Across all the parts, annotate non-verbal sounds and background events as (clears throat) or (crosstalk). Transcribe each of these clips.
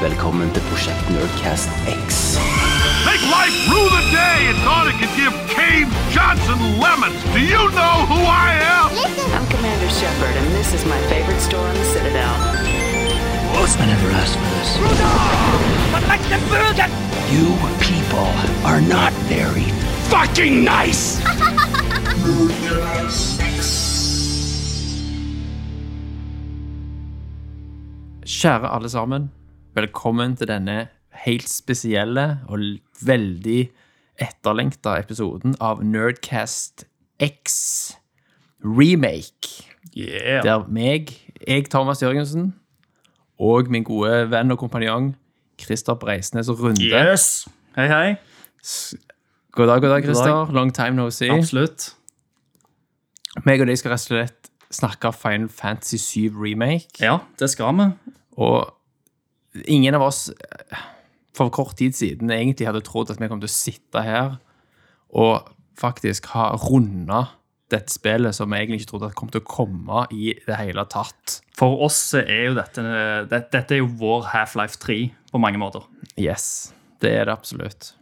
velkommen til Prosjekt Nerdcast X. Make life rue the day and thought it could give Cave Johnson lemons. Do you know who I am? I'm Commander Shepard, and this is my favorite store on the Citadel. I never asked for this. You people are not very fucking nice! Kjære alle sammen, velkommen til denne helt spesielle og veldig etterlengta episoden av Nerdcast X Remake. Yeah. Der meg, jeg Thomas Jørgensen, og min gode venn og kompanjong Christer Breisnes Runde. Yes. Hei, hei. God dag, god dag. Christer. Long time no see. Absolutt. Meg og deg skal rett og slett snakke Final Fantasy 7 Remake. Ja, det skal vi. Og ingen av oss eh, for kort tid siden egentlig hadde trodd at vi kom til å sitte her og faktisk ha runda dette spillet som vi egentlig ikke trodde kom til å komme i det hele tatt. For oss er jo dette det, Dette er jo vår Half-Life 3 på mange måter. Yes, det er det absolutt.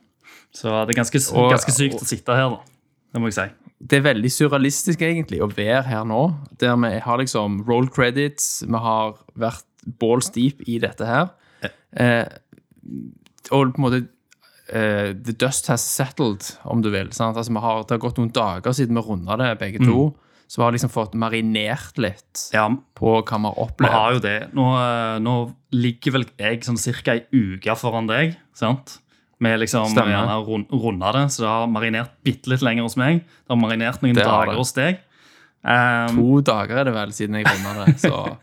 Så det er ganske, ganske sykt å sitte her, da. Det må jeg si. Det er veldig surrealistisk egentlig å være her nå, der vi har liksom roll credits, vi har vært balls deep i dette her. Eh, og på en måte eh, The dust has settled, om du vil. Altså, vi har, det har gått noen dager siden vi runda det, begge to. Så vi har liksom fått marinert litt Ja, på hva vi har vi opplevd. har jo det. Nå, eh, nå ligger vel jeg sånn ca. ei uke foran deg. sant? Vi liksom gjerne runda det, så det har marinert bitte litt lenger hos meg. Det har marinert noen Det dager hos deg. Um, To dager er det vel siden jeg runda det. Så (laughs)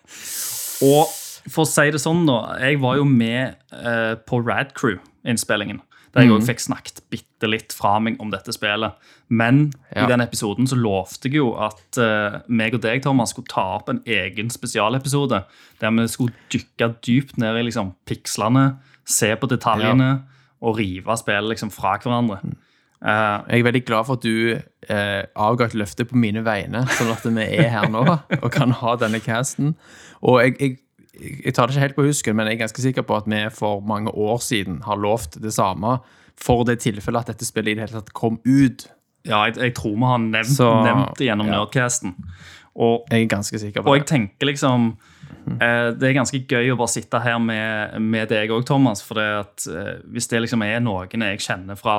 (laughs) Og for å si det sånn, da. Jeg var jo med eh, på Rad Crew-innspillingen. Der jeg òg fikk snakket bitte litt fra meg om dette spillet. Men Ja. i den episoden så lovte jeg jo at uh, meg og deg, Thomas, skulle ta opp en egen spesialepisode. Der vi skulle dykke dypt ned i liksom, pikslene, se på detaljene og rive spillet liksom, fra hverandre. Eh, jeg er veldig glad for at du uh, avga et løfte på mine vegne, sånn at vi er her nå og kan ha denne casten. Og jeg, jeg, jeg tar det ikke helt på husken, men jeg er ganske sikker på at vi for mange år siden har lovt det samme for det tilfellet at dette spillet i det hele tatt kom ut. ja, jeg, jeg tror vi har nevnt, Så, nevnt det gjennom ja. Nerdcasten. Og Jeg er ganske sikker på Og jeg tenker liksom eh, Det er ganske gøy å bare sitte her med, med deg òg, Thomas. For det at, eh, hvis det liksom er noen jeg kjenner fra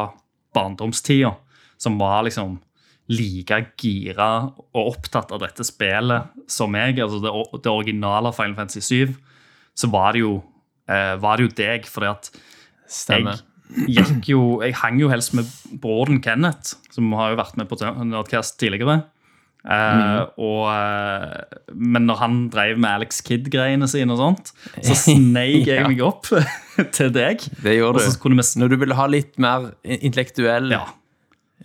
barndomstida, som var liksom like gira og opptatt av dette spillet som meg, altså det, det originale Final Fantasy 7, så var det jo, eh, var det jo deg. fordi at Stemmer. jeg gikk jo, jeg hang jo helst med broren Kenneth, som har jo vært med på Nerdcast tidligere. Eh, og, eh, men når han drev med Alex Kidd-greiene sine, og sånt, så sneik jeg (laughs) Ja. meg opp (laughs) til deg. Det gjorde du. kunne vi Når du ville ha litt mer intellektuell Ja,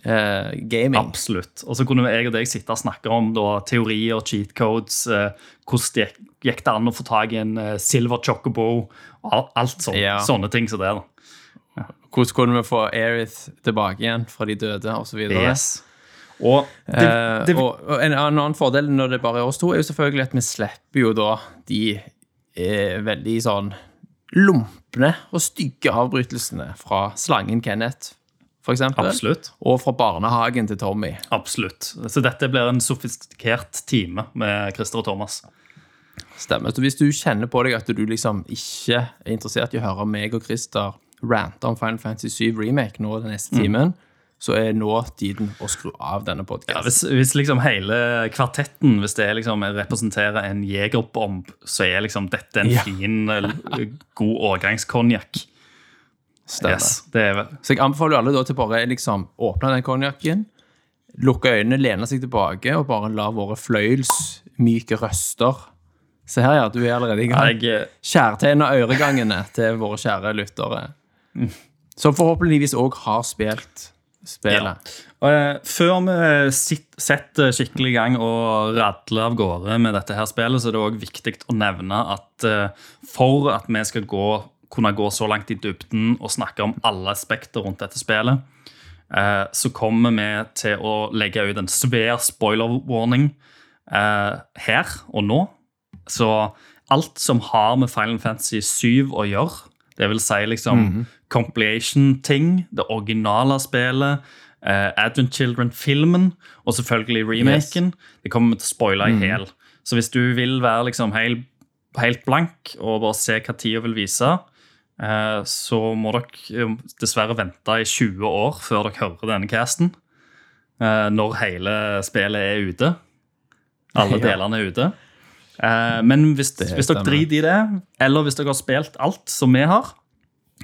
eh, gaming. absolutt. Og så kunne vi, jeg og deg sitte og snakke om da, teorier, cheat codes, eh, hvordan det gikk, gikk det an å få tak i en eh, silver chocobo, al- alt sånt, Ja. sånne ting som det. da. Hvordan kunne vi få Aerith tilbake igjen fra de døde, osv. Yes. Og det, Eh, og, og en annen fordel når det bare er oss to, er jo selvfølgelig at vi slipper jo da de eh, veldig sånn lumpne og stygge avbrytelsene fra slangen Kenneth, for absolutt. Og fra barnehagen til Tommy. Absolutt. Så dette blir en sofistikert time med Christer og Thomas. Stemmer. Så hvis du kjenner på deg at du liksom ikke er interessert i å høre meg og Christer rante om Final Fantasy 7 Remake nå den neste timen, så er nå tiden å skru av denne Ja, hvis, hvis liksom hele kvartetten hvis det liksom, representerer en jegerbomb, så er liksom dette en Ja. fin, eh, god årgangskonjakk. Stemmer. Yes, det er vel Så jeg anbefaler alle da til bare liksom åpne den konjakken, lukke øynene, lene seg tilbake og bare la våre fløyelsmyke røster Se her, ja. Du er allerede i gang. Jeg, Skjærtegn og øregangene til våre kjære lyttere. Som forhåpentligvis òg har spilt spillet. Eh, Før vi sitt- setter skikkelig i gang og radler av gårde med dette her spillet, så er det også viktig å nevne at eh, for at vi skal gå, kunne gå så langt i dybden og snakke om alle aspekter rundt dette spillet, eh, så kommer vi til å legge ut en svær spoiler-warning eh, her og nå. Så alt som har med Final Fantasy 7 å gjøre, det vil si liksom compilation-ting, det originale spillet, eh, Advent Children-filmen og selvfølgelig remaken, det kommer vi til å spoile i hel. Så hvis du vil være liksom helt, helt blank og bare se hva tida vil vise, så må dere eh, dessverre vente i 20 år før dere hører denne casten. eh, når hele spillet er ute. Alle delene er ute. Eh, men hvis, hvis dere driter i det, eller hvis dere har spilt alt som vi har,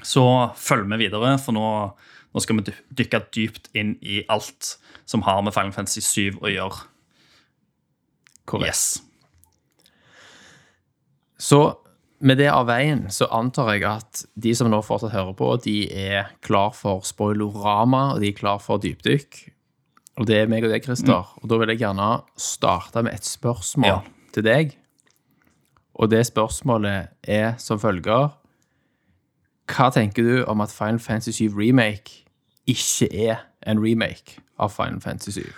så følg med videre, for nå, nå skal vi dykke dypt inn i alt som har med Final Fantasy 7 å gjøre. Korrekt. Yes. Så med det av veien så antar jeg at de som nå fortsatt hører på, de er klar for spoilorama, og de er klar for dypdykk. Og det er meg og deg, Christer. Og da vil jeg gjerne starte med et spørsmål Ja. til deg. Og det spørsmålet er som følger Hva tenker du om at Final Fantasy 7 Remake ikke er en remake av Final Fantasy 7?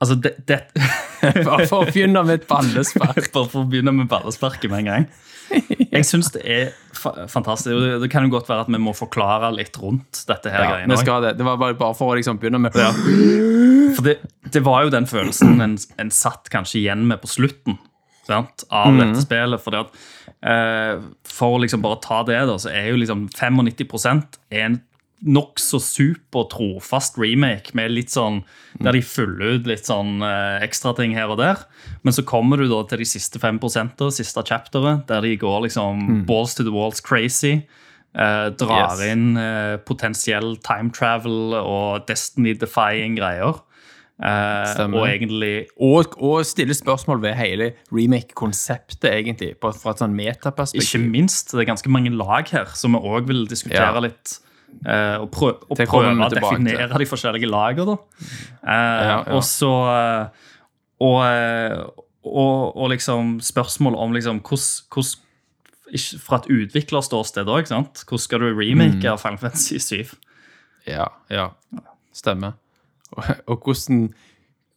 Altså, det, det (laughs) Bare for å begynne med et ballespark. (laughs) Bare for å begynne med ballesparket med en gang. (laughs) Jeg syns det er fantastisk. Det, det kan jo godt være at vi må forklare litt rundt dette her. Ja, det. Det var bare bare for å liksom begynne med For det, det var jo den følelsen en, en satt kanskje igjen med på slutten sant, av dette spillet. For, at, eh, for å liksom bare ta det, da, så er jo liksom 95 er en nokså super trofast remake med litt sånn der de fyller ut litt sånn eh, ekstra ting her og der. Men så kommer du da til de siste 5% siste chapteret, der de går liksom balls to the walls crazy. eh, drar Yes. inn eh, potensiell time travel og destiny-defying greier. Eh, og egentlig Og, og stille spørsmål ved hele remake-konseptet, egentlig, fra et sånn metaperspektiv. Ikke minst. Det er ganske mange lag her som vi òg vil diskutere Ja. litt. Eh, og prøv, og prøve å definere til. de forskjellige lagene. Eh, Ja. Og så eh, og, og, og liksom spørsmål om liksom hvordan Fra et utviklerståsted òg, hvordan skal du remake Mm. av Final Fantasy 7? Ja, ja. Stemmer. Og, og hvordan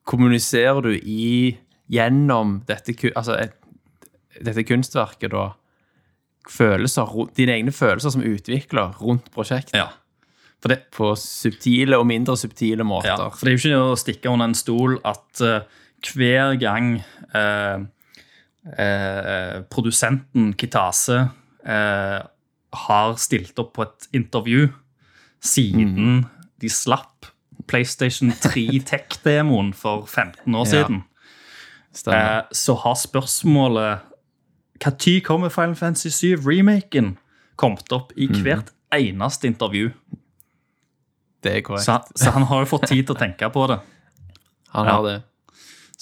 kommuniserer du i gjennom dette, altså dette kunstverket, da? Følelser, dine egne følelser som utvikler rundt prosjektet. Ja. For det, På subtile og mindre subtile måter. Ja, for det er jo ikke å stikke under en stol at uh, hver gang uh, uh, produsenten Kitase har stilt opp på et intervju siden de slapp PlayStation 3 Tech-demoen for 15 år Ja. siden, så har spørsmålet Når kommer Final Fantasy 7-remaken? kommet opp i hvert eneste intervju. det er korrekt. Så, så han har jo fått tid til å tenke på det. (laughs) Han ja. har det.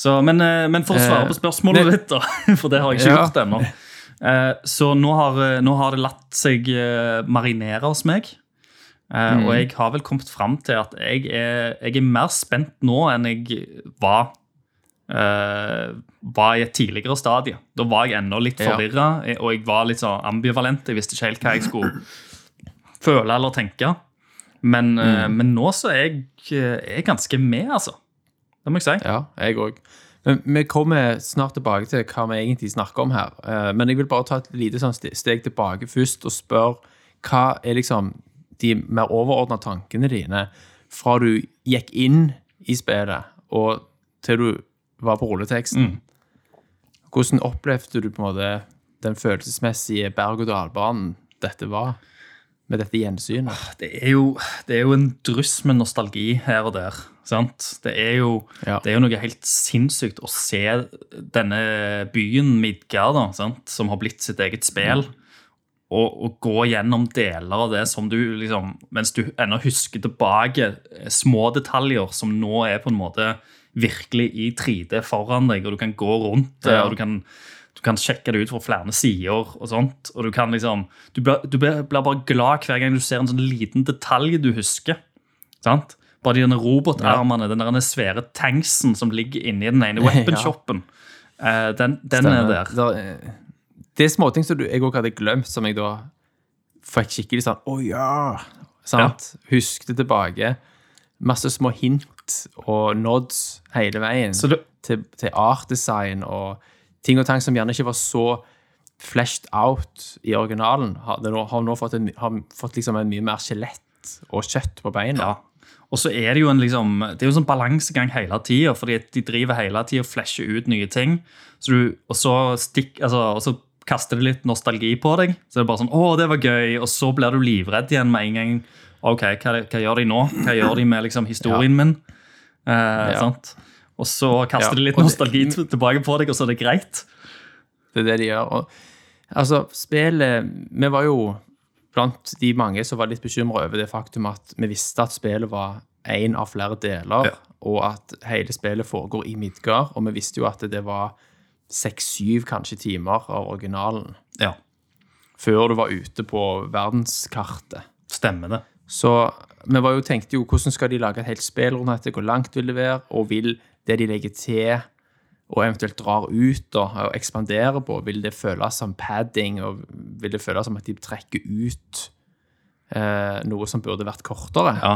Så, men, eh, men for å svare Eh, på spørsmålet det- ditt, da, (laughs) for det har jeg ikke Ja. gjort ennå. Eh, Så nå har, eh, nå har det latt seg eh, marinere hos meg. Eh, Mm. Og jeg har vel kommet fram til at jeg er, jeg er mer spent nå enn jeg var, eh, var i et tidligere stadie. Da var jeg ennå litt Ja. og jeg var litt sånn ambivalent. Jeg visste ikke helt hva jeg skulle føle eller tenke. Men, eh, Mm. men nå så er jeg, eh, er ganske med, altså. Det må jeg si. Ja, jeg òg. Vi kommer snart tilbake til hva vi egentlig snakker om her. Eh, Men jeg vil bare ta et lite sånn steg tilbake først og spørre hva er liksom de mer overordna tankene dine fra du gikk inn i spillet og til du var på rulleteksten? Hvordan opplevde du på en måte den følelsesmessige berg-og-dal-banen dette var, med dette gjensynet? det er, jo, det er jo en dryss med nostalgi her og der. Sant? Det, er jo, Ja. det er jo noe helt sinnssykt å se denne byen Midgard, da, sant? som har blitt sitt eget spill, og, og gå gjennom deler av det som du liksom Mens du ennå husker tilbake eh, små detaljer som nå er på en måte virkelig i 3D foran deg, og du kan gå rundt det, Ja. og du kan, Du kan sjekke det ut fra flere sider. og sånt, og Du kan liksom, du blir, du blir blir bare glad hver gang du ser en sånn liten detalj du husker. sant? Bare de denne robotarmene, den der svære tanksen som ligger inni den ene (laughs) weaponshopen. Ja. den den er der. Der, det er småting som jeg òg hadde glemt, som jeg da fikk skikkelig sånn Å ja! Sant? det tilbake. Masse små hint og nods hele veien du- til, til art design og ting og tang som gjerne ikke var så fleshed out i originalen, har, det nå, har nå fått, en, har fått liksom en mye mer skjelett og kjøtt på beina. Ja. Og så er det jo en liksom, det er jo en sånn balansegang hele tida, fordi de driver hele tida og flasher ut nye ting. Så du, og, så stikk, altså, og så kaster det litt nostalgi på deg. Så det er bare sånn 'Å, det var gøy', og så blir du livredd igjen med en gang. OK, hva, hva gjør de nå? Hva gjør de med liksom, historien min? Eh, sant? Og så kaster de litt det- nostalgi t- tilbake på deg, og så er det greit. Det er det de gjør. Og, altså, spillet Vi var jo blant de mange som var litt bekymra over det faktum at vi visste at spillet var én av flere deler, Ja. og at hele spillet foregår i Midgard. Og vi visste jo at det var seks-syv kanskje timer av originalen Ja, før du var ute på verdenskartet. stemmer det. Så vi var jo, tenkte jo hvordan skal de lage et helt spill rundt dette, hvor langt vil det være, og vil det de legger til og eventuelt drar ut da, og ekspanderer på, vil det føles som padding, og vil det føles som at de trekker ut eh, noe som burde vært kortere? Ja.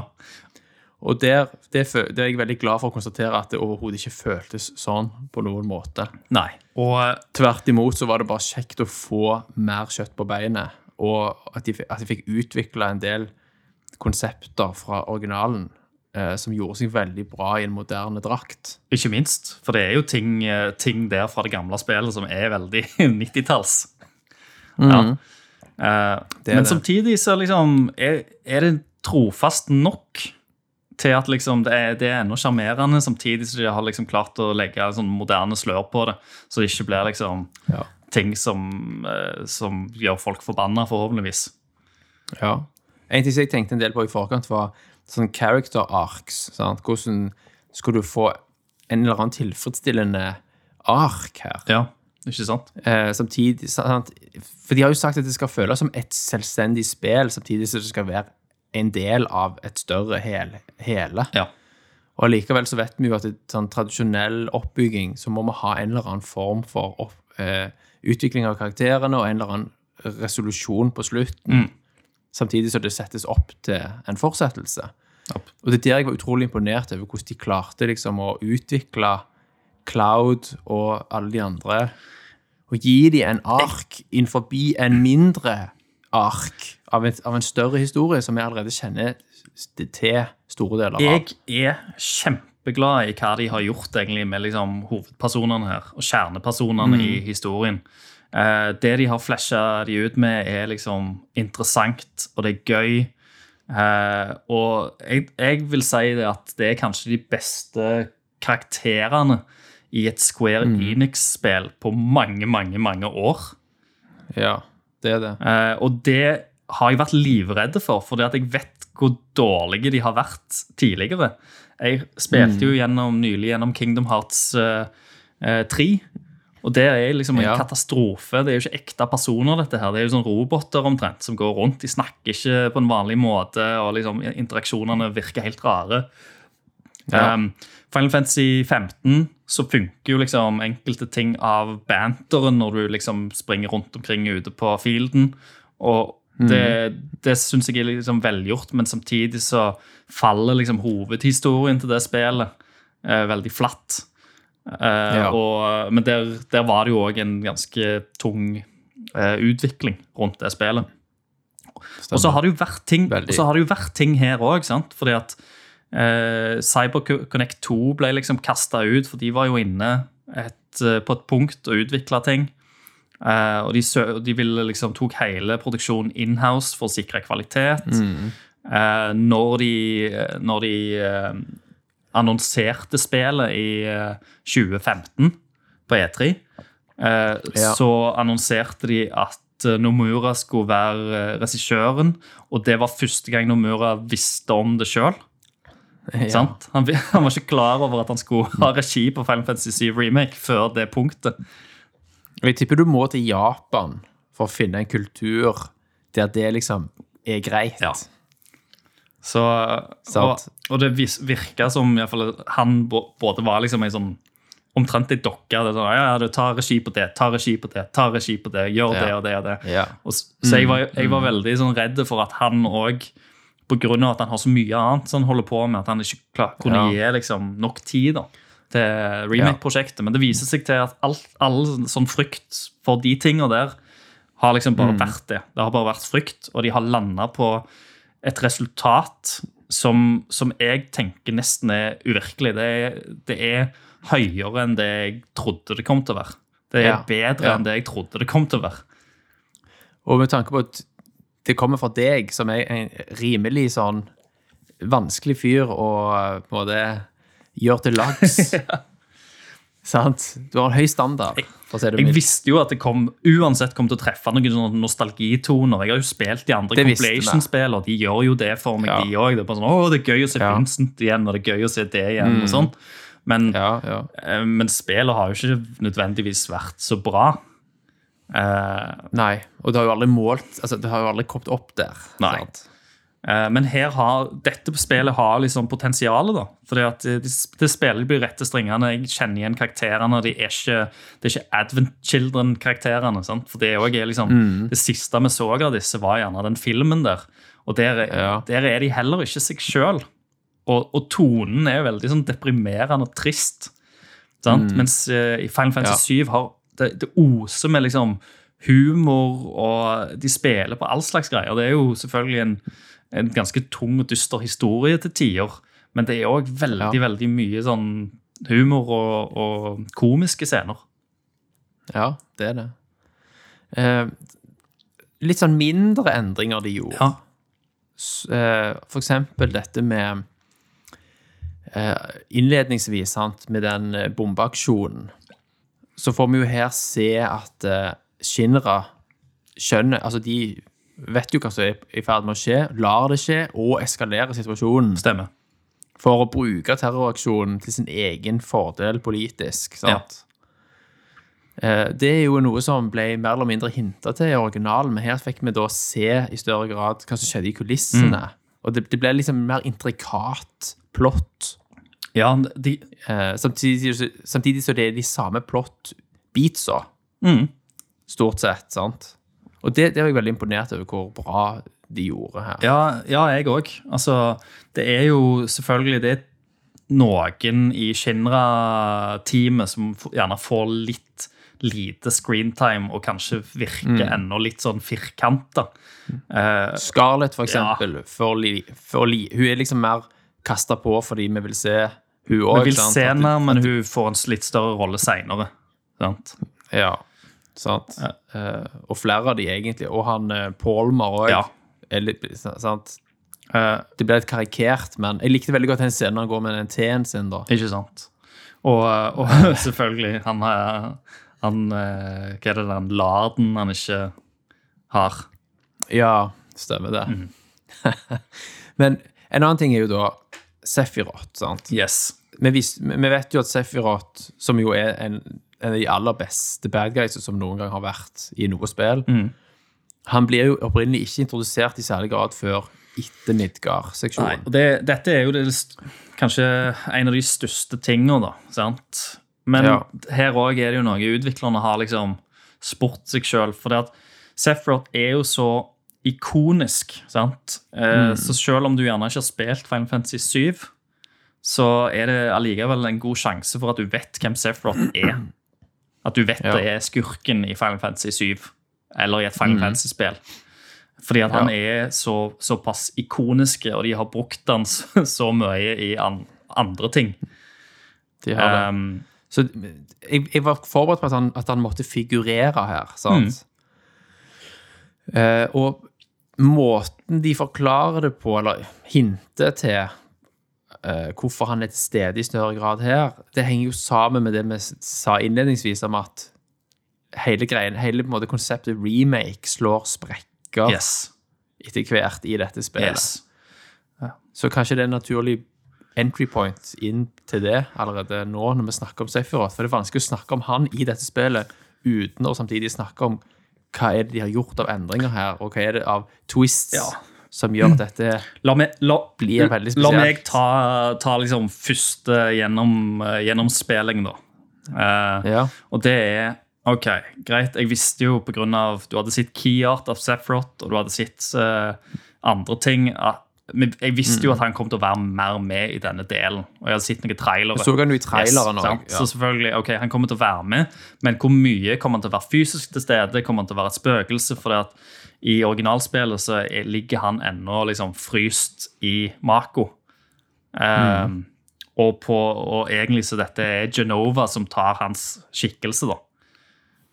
Og der, det, det er jeg veldig glad for å konstatere at det overhodet ikke føltes sånn på noen måte. Nei. Og eh, Tvert imot så var det bare kjekt å få mer kjøtt på beinet, og at de, at de fikk utvikla en del konsepter fra originalen eh, som gjorde seg veldig bra i en moderne drakt. Ikke minst, for det er jo ting, eh, ting der fra det gamle spillet som er veldig (laughs) 90-talls. Ja. Eh, Mm. Det er men det. samtidig så liksom er, er det trofast nok til at liksom det er, det er ennå sjarmerende, samtidig som de har liksom klart å legge sånn moderne slør på det, så det ikke blir liksom Ja. ting som, som gjør folk forbanna, forhåpentligvis. Ja. En ting som jeg tenkte en del på i forkant, var sånn character arcs. Sant? Hvordan skulle du få en eller annen tilfredsstillende ark her? Ja, ikke sant? Eh, samtidig, sant? For de har jo sagt at det skal føles som et selvstendig spill, samtidig som det skal være en del av et større hel, hele. Ja. Og likevel så vet vi jo at i sånn tradisjonell oppbygging så må vi ha en eller annen form for opp, eh, utvikling av karakterene og en eller annen resolusjon på slutten. Samtidig så det settes opp til en fortsettelse. Yep. Og det er der jeg var utrolig imponert over hvordan de klarte liksom å utvikle Cloud og alle de andre. Og gi de en ark innenfor en mindre ark av en, av en større historie som vi allerede kjenner til store deler av. Jeg er kjempeglad i hva de har gjort egentlig med liksom, hovedpersonene her, og kjernepersonene i historien. Eh, det de har flasha de ut med, er liksom interessant, og det er gøy. Eh, og jeg, jeg vil si det at det er kanskje de beste karakterene i et Square Enix-spill på mange, mange, mange år. Ja, det er det. Eh, og det har jeg vært livredd for, fordi at jeg vet hvor dårlige de har vært tidligere. Jeg spilte jo gjennom, nylig gjennom Kingdom Hearts eh, eh, 3. Og det er liksom en Ja. katastrofe. Det er jo ikke ekte personer, dette her. Det er jo sånn roboter omtrent som går rundt. De snakker ikke på en vanlig måte, og liksom interaksjonene virker helt rare. Ja. Um, Final Fantasy 15 så funker jo liksom enkelte ting av banteren når du liksom springer rundt omkring ute på fielden. Og det, det syns jeg er liksom velgjort, men samtidig så faller liksom hovedhistorien til det spillet eh, veldig flatt. Eh, Ja. og, men der, der var det jo òg en ganske tung eh, utvikling rundt det spillet. Og så har det jo vært ting, og så har det jo vært ting her òg, fordi at eh, CyberConnect 2 ble liksom kasta ut, for de var jo inne et, eh, på et punkt og utvikla ting. Eh, og de, de ville liksom tok hele produksjonen inhouse for å sikre kvalitet. Eh, når de, når de annonserte spillet i eh, 2015 på E3, eh, Ja. så annonserte de at eh, Nomura skulle være eh, regissøren, og det var første gang Nomura visste om det sjøl. Ja. Han, (laughs) han var ikke klar over at han skulle ha regi på Final Fantasy 7 Remake før det punktet. Jeg tipper du må til Japan for å finne en kultur der det liksom er greit. Ja. Så, og, og det virka som fall, han både var liksom ei sånn omtrent ei dokke. Det sånn, ja, ja, du tar regi på det, tar regi på det, tar regi på det, gjør det og det og det. Ja. Og, så jeg var, jeg var veldig sånn redd for at han òg, av at han har så mye annet som han holder på med, at han ikke klar, kunne gi liksom, nok tid da, til remake-prosjektet. Men det viser seg til at alt, all sånn frykt for de tinga der har liksom bare vært det. Det har bare vært frykt, og de har landa på et resultat som, som jeg tenker nesten er uvirkelig. Det er, det er høyere enn det jeg trodde det kom til å være. Det er Ja. bedre Ja. enn det jeg trodde det kom til å være. Og med tanke på at det kommer fra deg, som er en rimelig sånn vanskelig fyr å på en måte gjøre til lags. (laughs) Sant? Du har en høy standard, for å si det Jeg visste jo at det kom, uansett kom til å treffe noen sånne nostalgitoner. Jeg har jo spilt de andre Det visste vi. compilation-spill, og de gjør jo det for meg, Ja. de òg. Det er bare sånn, å, det er gøy å se Ja. Mm. Vincent igjen, og det er gøy å se det igjen, og sånn. Men, Ja, ja. eh, men spillet har jo ikke nødvendigvis vært så bra. Uh, Nei, og det har jo aldri målt Altså, det har jo aldri kommet opp der. Nei. sant? Eh, Men her har, dette spillet har liksom potensialet, da. Fordi at det, det de blir rett til stringene. Jeg kjenner igjen karakterene. De er ikke, det er ikke Advent Children-karakterene. For det, er liksom, Mm. det siste vi så av disse, var gjerne den filmen der. Og der, er- Ja. der er de heller ikke seg sjøl. Og, og tonen er veldig sånn deprimerende og trist. Sant? Mens uh, i Final Fantasy 7 har det, det oser med liksom humor, og de spiller på all slags greier. Det er jo selvfølgelig en, en ganske tung og dyster historie til tider, men det er òg veldig, Ja. veldig mye sånn humor og, og komiske scener. Ja, det er det. Eh, litt sånn mindre endringer de gjorde. Ja. Eh, For eksempel dette med eh, Innledningsvis, sant, med den eh, bombeaksjonen, så får vi jo her se at eh, Shinra skjønner Altså, de vet jo hva som er i ferd med å skje, lar det skje, og eskalerer situasjonen Stemmer. for å bruke terroraksjonen til sin egen fordel politisk. sant? Ja. Det er jo noe som ble mer eller mindre hinta til i originalen, men her fikk vi da se i større grad hva som skjedde i kulissene. Og det, det ble liksom mer intrikat plott, Ja, de, eh, samtidig, samtidig så det er de samme plott-beatsa, Mm. stort sett, sant? Og det, det var jeg veldig imponert over hvor bra de gjorde her. Ja, ja jeg òg. Altså, det er jo selvfølgelig det noen i Shinra-teamet som gjerne får litt lite screentime og kanskje virker enda litt sånn firkanta. Uh, Scarlett, for eksempel, for li, for li, hun er liksom mer kasta på fordi vi vil se hun òg. vi vil se henne, men hun får en litt større rolle seinere. Ja, sant. Eh, og flere av de egentlig. Og han uh, Palmer òg. Ja. sant? Uh, det ble litt karikert, men jeg likte veldig godt den scenen han går med den teen sin. da. Ikke sant? Og, og (laughs) selvfølgelig, han har han, eh, Hva er det den larden han ikke har? Ja, stemmer det. (laughs) men en annen ting er jo da Sefirot. sant? Yes. vi vet jo at Sefirot, som jo er en, en av de aller beste bad guys som noen gang har vært i noe spill, han blir jo opprinnelig ikke introdusert i særlig grad før etter Midgard-seksjonen. det, dette er jo det, kanskje en av de største tingene, da. sant? Men Ja. her òg er det jo noe utviklerne har liksom spurt seg sjøl. For det at Sephiroth er jo så ikonisk, sant? Eh, Så selv om du gjerne ikke har spilt Final Fantasy 7, så er det allikevel en god sjanse for at du vet hvem Sephiroth er. At du vet Ja. det er skurken i Final Fantasy 7, eller i et Final Fantasy-spill. Fordi at han er så, såpass ikonisk, og de har brukt han så, (laughs) så mye i an, andre ting. De har det. Um, Så jeg, jeg var forberedt på at han, at han måtte figurere her, sant? Eh, og måten de forklarer det på, eller hinter til hvorfor han er til stede i større grad her, det henger jo sammen med det vi sa innledningsvis om at hele greien, hele på en måte, konseptet remake slår sprekker yes. etter hvert i dette spillet. yes. Så kanskje det er en naturlig entry point inn til det allerede nå, når vi snakker om Sephiroth. For det er vanskelig å snakke om han i dette spillet uten å samtidig snakke om hva er det de har gjort av endringer her, og hva er det av twists Ja. Som gjør at dette La meg, la, Blir veldig spesielt. la meg ta, ta liksom første gjennom, eh, gjennomspilling, da. Uh, Ja. Og det er OK, greit. Jeg visste jo av Du hadde sett keyart av Sephiroth, og du hadde sett uh, andre ting. At, jeg visste jo at han kom til å være mer med i denne delen. Og jeg hadde sett noen trailere. Så han jo i traileren Yes, ja. Så selvfølgelig, ok, han kommer til å være med, men hvor mye kommer han til å være fysisk til stede? Kommer han til å være et spøkelse? For det at i originalspillet så er, ligger han ennå liksom fryst i Mako. Mm. Um, og, på, og egentlig så dette er Genova som tar hans skikkelse, da.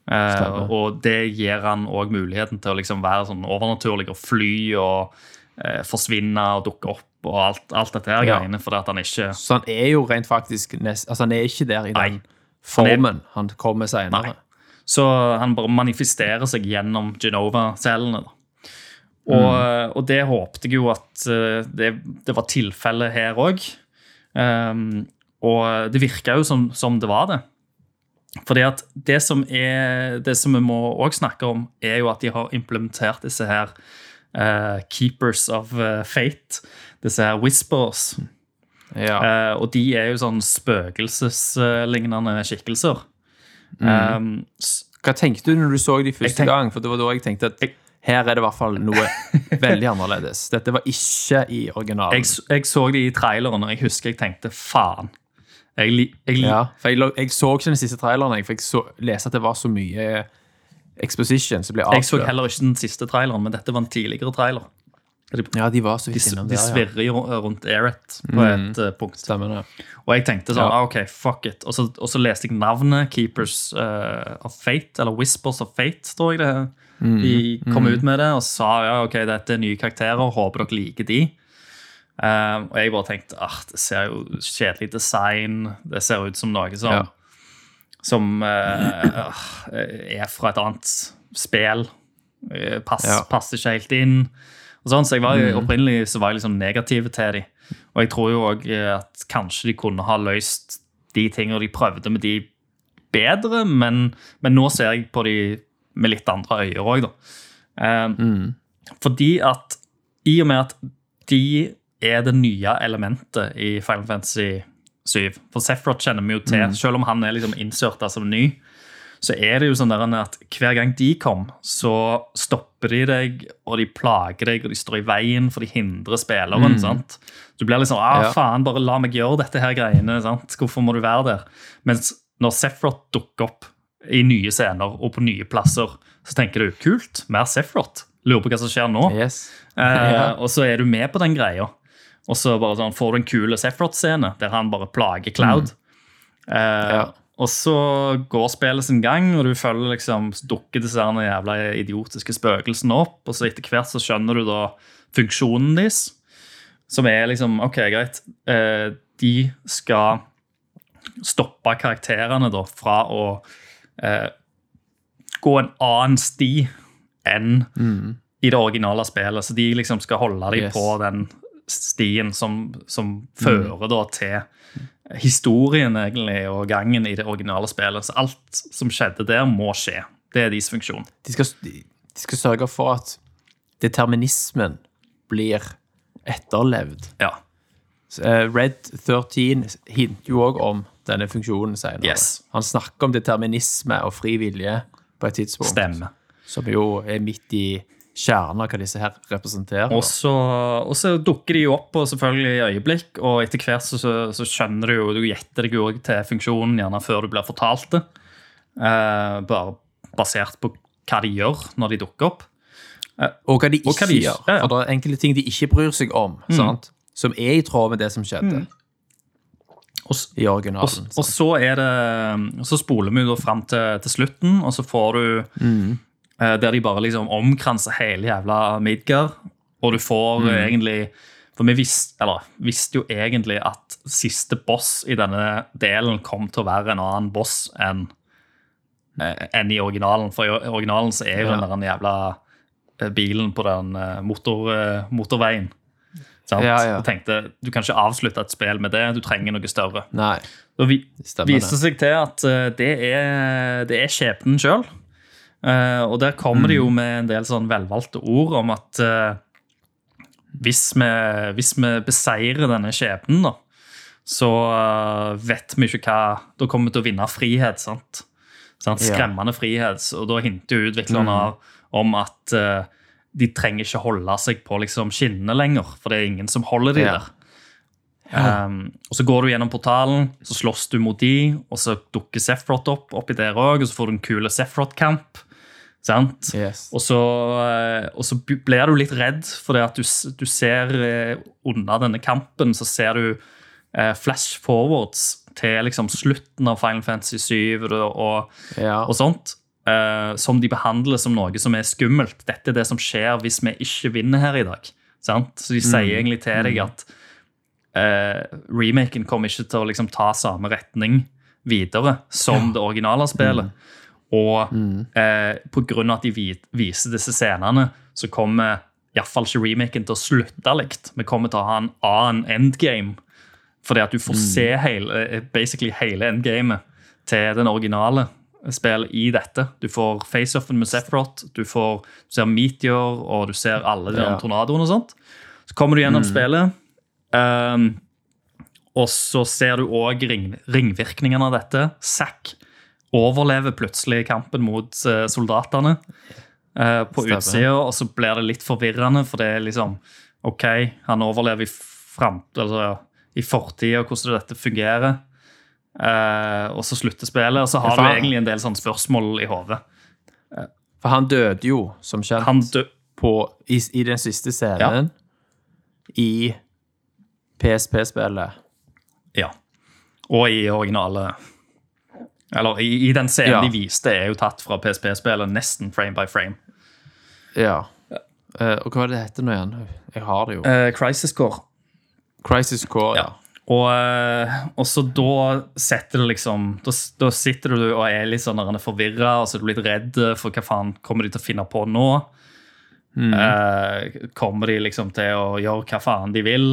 Uh, og det gir han òg muligheten til å liksom være sånn overnaturlig og fly og forsvinne og dukke opp og alt, alt dette her Ja. greiene, fordi at han ikke Så han er jo rent faktisk nest, Altså, han er ikke der i Nei. den formen han kommer senere. Nei. Så han bare manifesterer seg gjennom Genova-cellene. da. Mm. og det håpte jeg jo at eh, det, det var tilfellet her òg. og det virka jo som, som det var det. Fordi at det som, er, det som vi må òg snakke om, er jo at de har implementert disse her eh, Keepers of eh, Fate. Disse her Whispers. Ja. Eh, og de er jo sånn spøkelseslignende skikkelser. Um, Hva tenkte du når du så de første tenk- gang? For det var da jeg tenkte at Jeg- her er det i hvert fall noe (laughs) veldig annerledes. Dette var ikke i originalen. jeg, jeg så de i traileren, og jeg husker jeg tenkte faen. Jeg, jeg, ja, for jeg, jeg så ikke den siste traileren, for jeg så, leste at det var så mye exposition som ble jeg så heller ikke den siste traileren, men dette var en tidligere trailer. Ja, de var så vidt s- innom de der, De svirrer jo rundt Eret på et uh, punkt. Stemmer det. Og jeg tenkte sånn, Ja. ah, ok, fuck it. Og så, og så leste jeg navnet Keepers uh, of Fate, eller Whispers of Fate, tror jeg det. De kom ut med det og sa ja, ok, dette er nye karakterer, håper dere liker de. Eh, og jeg bare tenkte ah, det ser jo kjedelig design. Det ser ut som noe som, Ja. Som eh, ah, er fra et annet spill. Eh, Pass, Ja. Passer ikke helt inn. Og sånn, så jeg var, jo- Opprinnelig så var jeg liksom negativ til dem. Og jeg tror jo òg at kanskje de kunne ha løst de tingene de prøvde med de bedre, men, men nå ser jeg på de med litt andre øyne òg, da. Eh, Fordi at i og med at de er det nye elementet i Final Fantasy 7 For Sephiroth kjenner vi jo til, selv om han er liksom innsørta som ny. Så er det jo sånn der at hver gang de kom, så stopper de deg, og de plager deg, og de står i veien, for de hindrer spilleren. sant? Du blir liksom ah, Ja. faen, bare la meg gjøre dette her greiene. sant? Hvorfor må du være der? Mens når Sephiroth dukker opp i nye scener og på nye plasser, så tenker du kult, mer Sephiroth. Lurer på hva som skjer nå. Yes. Eh, (laughs) Ja. Og så er du med på den greia. Og så bare sånn, får du en kul Sephiroth-scene der han bare plager Cloud. Eh, Mm. Ja. Og så går spillet sin gang, og du følger liksom dukker disse jævla idiotiske spøkelsene opp. Og så etter hvert så skjønner du da funksjonen deres, som er liksom OK, greit. Eh, de skal stoppe karakterene da fra å eh, gå en annen sti enn i det originale spillet. Så de liksom skal holde dem Yes. på den stien som, som fører da til historien egentlig og gangen i det originale spillet. Så alt som skjedde der, må skje. Det er deres funksjon. De skal, de skal sørge for at determinismen blir etterlevd. Ja. Eh, Red 13 hinter jo òg om denne funksjonen senere. Yes. Han snakker om determinisme og fri vilje på et tidspunkt. Stemme. Som jo er midt i kjernen av hva disse her representerer. Og så, og så dukker de jo opp på selvfølgelig i øyeblikk, og etter hvert så, så, så skjønner du jo Du gjetter deg jo til funksjonen gjerne før du blir fortalt det. Eh, bare basert på hva de gjør når de dukker opp. Og hva de ikke hva de gjør. ja, ja. For det er enkelte ting de ikke bryr seg om, sant? som er i tråd med det som skjedde Og, i og, originalen. og så er det Så spoler vi jo da fram til, til slutten, og så får du eh, Der de bare liksom omkranser hele jævla Midgard, og du får mm. egentlig For vi visste, eller, visste jo egentlig at siste boss i denne delen kom til å være en annen boss enn eh, enn i originalen. For i originalen så er jo Ja. den jævla eh, bilen på den eh, motor, eh, motorveien. Sant? Ja, ja. Og tenkte du kan ikke avslutte et spill med det, du trenger noe større. Nei. Da vi, viste seg til at eh, det er, det er skjebnen sjøl. Og der kommer det jo Mm. med en del sånn velvalgte ord om at uh, hvis, vi, hvis vi beseirer denne skjebnen, da, så uh, vet vi ikke hva Da kommer vi til å vinne frihet. sant? Ja. Skremmende frihet. Og da hinter jo utviklerne om at eh, de trenger ikke holde seg på liksom, skinnene lenger, for det er ingen som holder de Ja. der. Um, og Så går du gjennom portalen, så slåss du mot de, og så dukker Sefrot opp oppi der òg, og så får du en kule Sefrot-kamp. Sant? Yes. Og så, eh, og så blir du litt redd, for det at du, du ser eh, under denne kampen så ser du eh, flash forwards til liksom slutten av Final Fantasy 7 og, og, Ja. og sånt. eh, som de behandler som noe som er skummelt. Dette er det som skjer hvis vi ikke vinner her i dag. Sant? Så de sier egentlig til deg at eh, remaken kommer ikke til å liksom ta samme retning videre som det originale spillet. Og eh, på grunn av at de viser disse scenene, så kommer iallfall ikke remaken til å slutte likt. Vi kommer til å ha en annen endgame. Fordi at du får se hele, eh, basically hele endgamet til den originale spill i dette. Du får face-offen med Sephiroth, du, får, du ser Meteor, og du ser alle de Ja. tornadoene og sånt. Så kommer du gjennom spillet, Um, og så ser du òg ring, ringvirkningene av dette. Zack overlever plutselig kampen mot eh, soldatene eh, på utsida, og så blir det litt forvirrende, for det er liksom OK, han overlever i, fram, altså, i fortida, hvordan dette fungerer. Eh, og så slutter spillet, og så har du egentlig en del sånne spørsmål i hodet. For han døde jo, som kjent, på, i, i den siste scenen i PSP-spillet. Ja. Og i originale Eller i, i den scenen Ja. de viste, er jo tatt fra PSP-spillet nesten frame by frame. Ja. Uh, og hva er det det heter nå igjen? Jeg har det jo. Uh, Crisis Core. Crisis Core, ja. Og, eh, og så da setter du liksom Da, da sitter du og er litt sånn forvirra, og så er du litt redd for hva faen kommer de til å finne på nå. Eh, kommer de liksom til å gjøre hva faen de vil?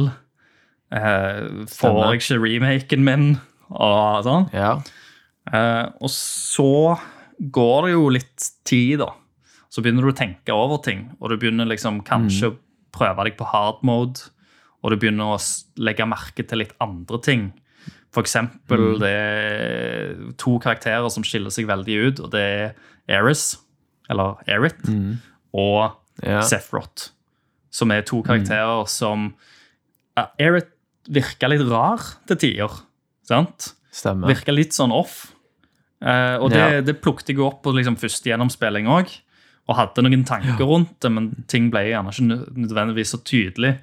Uh, får jeg ikke remaken min? Og sånn. ja. Eh, og så går det jo litt tid, da. Så begynner du å tenke over ting, og du begynner liksom kanskje å prøve deg på hard mode, og du begynner å legge merke til litt andre ting. For eksempel det er to karakterer som skiller seg veldig ut, og det er Eris, eller Erit, og Ja. Sephiroth, som er to karakterer som uh, Erit virka litt rar til tider, sant? Stemmer. Virka litt sånn off. Eh, og det, Ja. det plukket jeg opp på liksom første gjennomspilling òg. Og hadde noen tanker rundt det, men ting ble gjerne ikke nødvendigvis så tydelig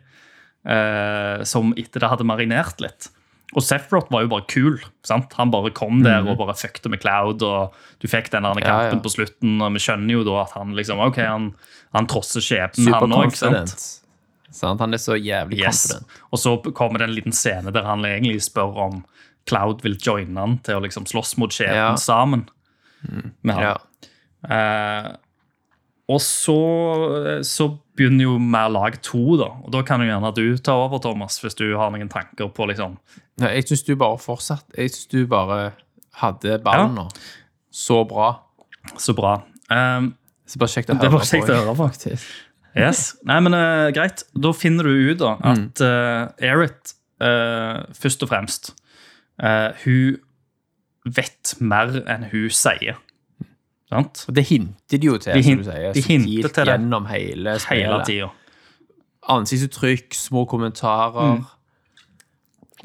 uh, som etter det hadde marinert litt. Og Sephiroth var jo bare kul. sant? Han bare kom der og bare fuckte med Cloud, og du fikk den Mhm. Ja, kampen ja. på slutten, og vi skjønner jo da at han liksom, ok, han, han trosser skjebnen, han òg. Sant? Han er så jævlig Yes. confident. Og så kommer det en liten scene der han egentlig spør om Cloud vil joine han til å liksom slåss mot skjebnen Ja. sammen. med han. Ja. Eh, og så, så begynner jo mer lag to, da. Og da kan jo gjerne du ta over, Thomas, hvis du har noen tanker på liksom Nei, jeg syns du bare fortsatt Jeg syns du bare hadde ballen Ja. Så bra. Så bra. Um, Så bare kjekt å høre det var kjekt å høre, faktisk. (laughs) Yes. Nei, men uh, greit. Da finner du ut da at uh, Erit uh, først og fremst eh, Hun vet mer enn hun sier. Sant? Og det hinter de jo til, De som du sier. de hinter til det. Gjennom hele Hele spillet. tida. Ansiktsuttrykk, små kommentarer.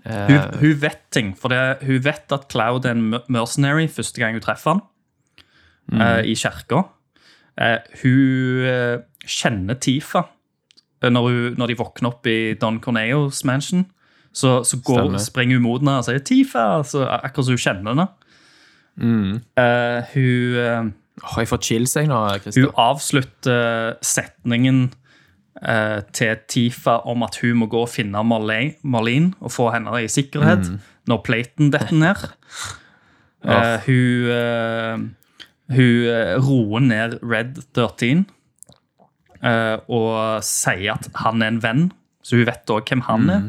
Eh, Hun, hun vet ting. For det, hun vet at Cloud er en mercenary første gang hun treffer han eh, i kirka. Eh, hun eh, kjenner Tifa eh, når, hun, når de våkner opp i Don Corneos mansion. Så, så går, springer hun mot henne og sier 'Tifa', så akkurat som hun kjenner henne. Eh, hun, eh, åh, jeg får chills, jeg nå, hun avslutter setningen uh, til Tifa om at hun må gå og finne Marlene, Marlene og få henne i sikkerhet når platen detter ned. (laughs) Uh, hun hun roer ned Red 13 eh, og sier at han er en venn så hun vet òg hvem han er.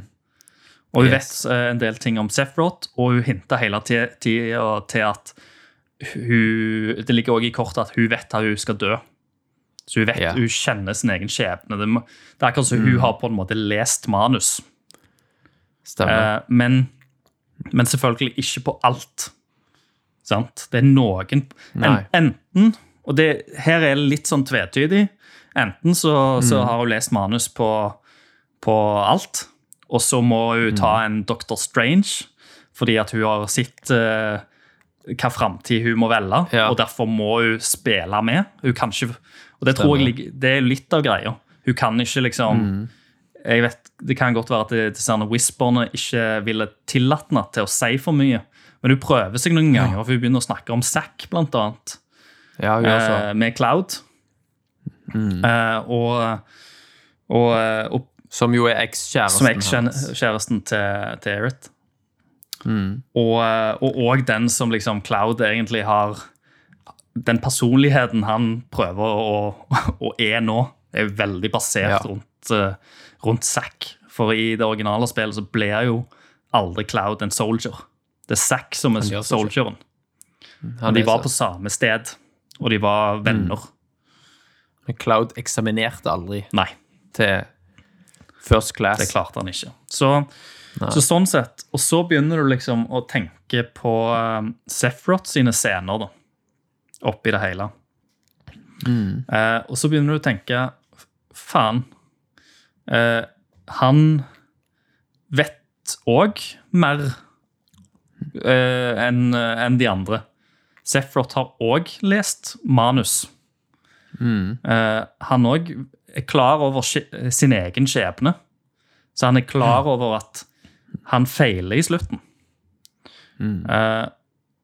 Og hun vet eh, en del ting om Sefrot, og hun hinter hele tida til at hun Det ligger også i kortet at hun vet at hun skal dø. Så hun vet, yeah. hun kjenner sin egen skjebne. Det, det er akkurat som hun har på en måte lest manus. Stemmer. Eh, men, men selvfølgelig ikke på alt. Sant? Det er noen en, Enten Og det, her er det litt sånn tvetydig. Enten så, så Mm. har hun lest manus på, på alt, og så må hun ta Mm. en Dr. Strange fordi at hun har sett uh, hva framtid hun må velge, Ja. og derfor må hun spille med. Hun kan ikke, og det tror jeg det er litt av greia. Hun kan ikke liksom Mm. jeg vet, Det kan godt være at disse whisperne ikke ville tillatt henne til å si for mye. Men hun prøver seg noen ganger, for hun begynner å snakke om Zack, blant annet. ja. Eh, med Cloud. Mm. Eh, og, og, og Som jo er ekskjæresten som til, til Erit. Mm. Og, og, og den som liksom Cloud egentlig har Den personligheten han prøver å, å er nå, er veldig basert Ja. rundt, eh, rundt Zack. For i det originale spillet så blir jo aldri Cloud en soldier. Det er Zack som er soldieren. Han de var på samme sted, og de var venner. Men Cloud eksaminerte aldri Nei. til first class. Det klarte han ikke. Så, så sånn sett, Og så begynner du liksom å tenke på um, Sephiroth sine scener, da. Oppi det hele. Eh, og så begynner du å tenke Faen. Uh, han vet òg mer uh, enn en de andre. Sephiroth har òg lest manus. Eh, han òg er klar over sin egen skjebne. Så han er klar over at han feiler i slutten. Eh,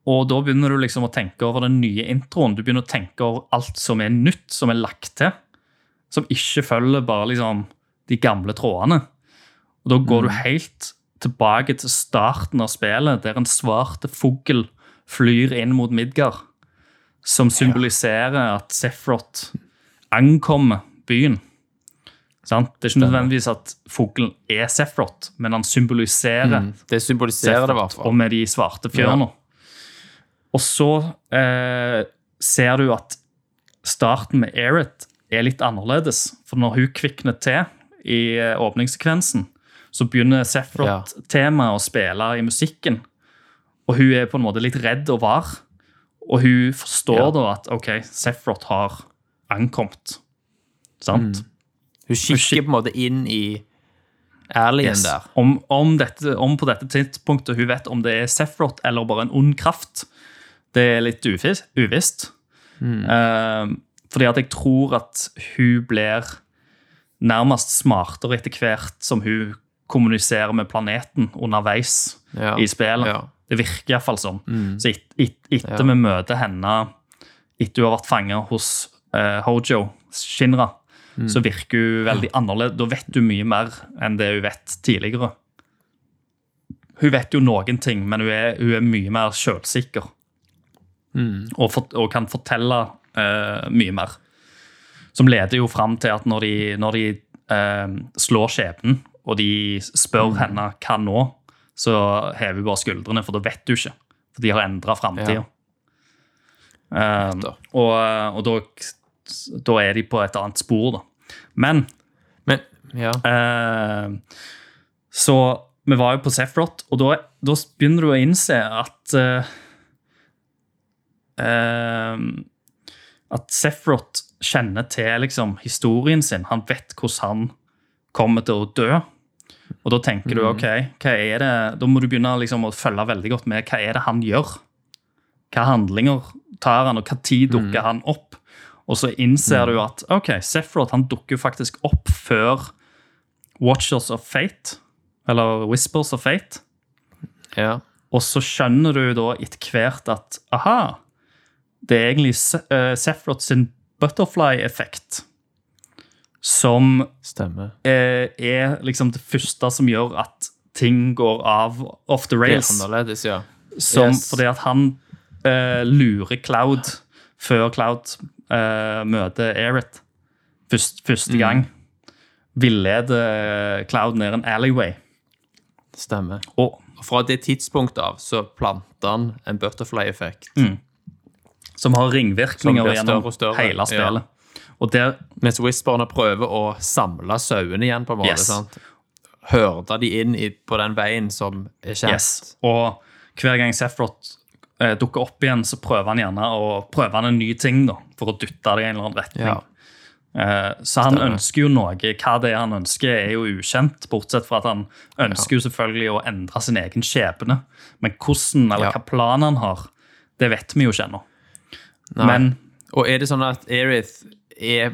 og da begynner du liksom å tenke over den nye introen. Du begynner å tenke over alt som er nytt, som er lagt til. Som ikke følger bare liksom de gamle trådene. Og da går du helt tilbake til starten av spillet, der en svarte fugl flyr inn mot Midgard. Som symboliserer at Sefrot ankommer byen. Sant? Det er ikke nødvendigvis at fuglen er Sefrot, men han symboliserer Det symboliserer det i hvert og med de svarte fjørene. Og så eh, ser du at starten med Eret er litt annerledes. For når hun kvikner til i eh, åpningssekvensen, så begynner Sefrot-temaet å spille i musikken. Og hun er på en måte litt redd og var. Og hun forstår Ja. da at OK, Sephiroth har ankommet. Sant? Hun kikker på en måte inn i Alien Yes. der. Om, om, dette, om på dette tidspunktet hun vet om det er Sephiroth eller bare en ond kraft, det er litt uvis- uvisst. Eh, fordi at jeg tror at hun blir nærmest smartere etter hvert som hun kommuniserer med planeten underveis Ja. i spillet. Ja. Det virker iallfall sånn. Så et, et, etter vi møter henne etter hun har vært fanga hos eh, Hojo, Shinra, så virker hun veldig annerledes. Da vet hun mye mer enn det hun vet tidligere. Hun vet jo noen ting, men hun er, hun er mye mer sjølsikker. Og, for, og kan fortelle eh, mye mer. Som leder jo fram til at når de, når de eh, slår skjebnen, og de spør henne hva nå, så hever vi bare skuldrene, for da vet du ikke. For de har endra framtida. Da. og og da, da er de på et annet spor, da. Men Men ja. uh, så vi var jo på Sefrot, og da, da begynner du å innse at uh, eh, At Sefrot kjenner til liksom, historien sin. Han vet hvordan han kommer til å dø. Og da tenker du ok, hva er det, da må du begynne liksom, å følge veldig godt med. Hva er det han gjør? Hva handlinger tar han, og hva tid dukker han opp? Og så innser du at ok, Sephiroth han dukker jo faktisk opp før Watchers of Fate, eller Whispers of Fate. ja. Og så skjønner du da etter hvert at aha, det er egentlig Se- eh, sin butterfly-effekt som eh, er liksom det første som gjør at ting går av off the Det rails. annerledes, ja. Som, Yes. Fordi at han eh, lurer Cloud før Cloud eh, møter Erit først, første gang. villeder Cloud ned en alleyway. Stemmer. Og Og fra det tidspunktet av så planter han en butterfly-effekt. som har ringvirkninger Som gjennom større større, hele spillet. Og der Mens whisperne prøver å samle sauene igjen, på en måte. Yes. sant? Hørte de inn i, på den veien som er kjent. Yes. Og hver gang Sefrot eh, dukker opp igjen, så prøver han gjerne å prøve han en ny ting da, for å dytte det i en eller annen retning. Ja. Eh, så han Stemmer. ønsker jo noe. Hva det er han ønsker, er jo ukjent, bortsett fra at han ønsker jo selvfølgelig å endre sin egen skjebne. Men hvordan, eller Ja. hva planen han har, det vet vi jo ikke ennå. Men Og er det sånn at Erith er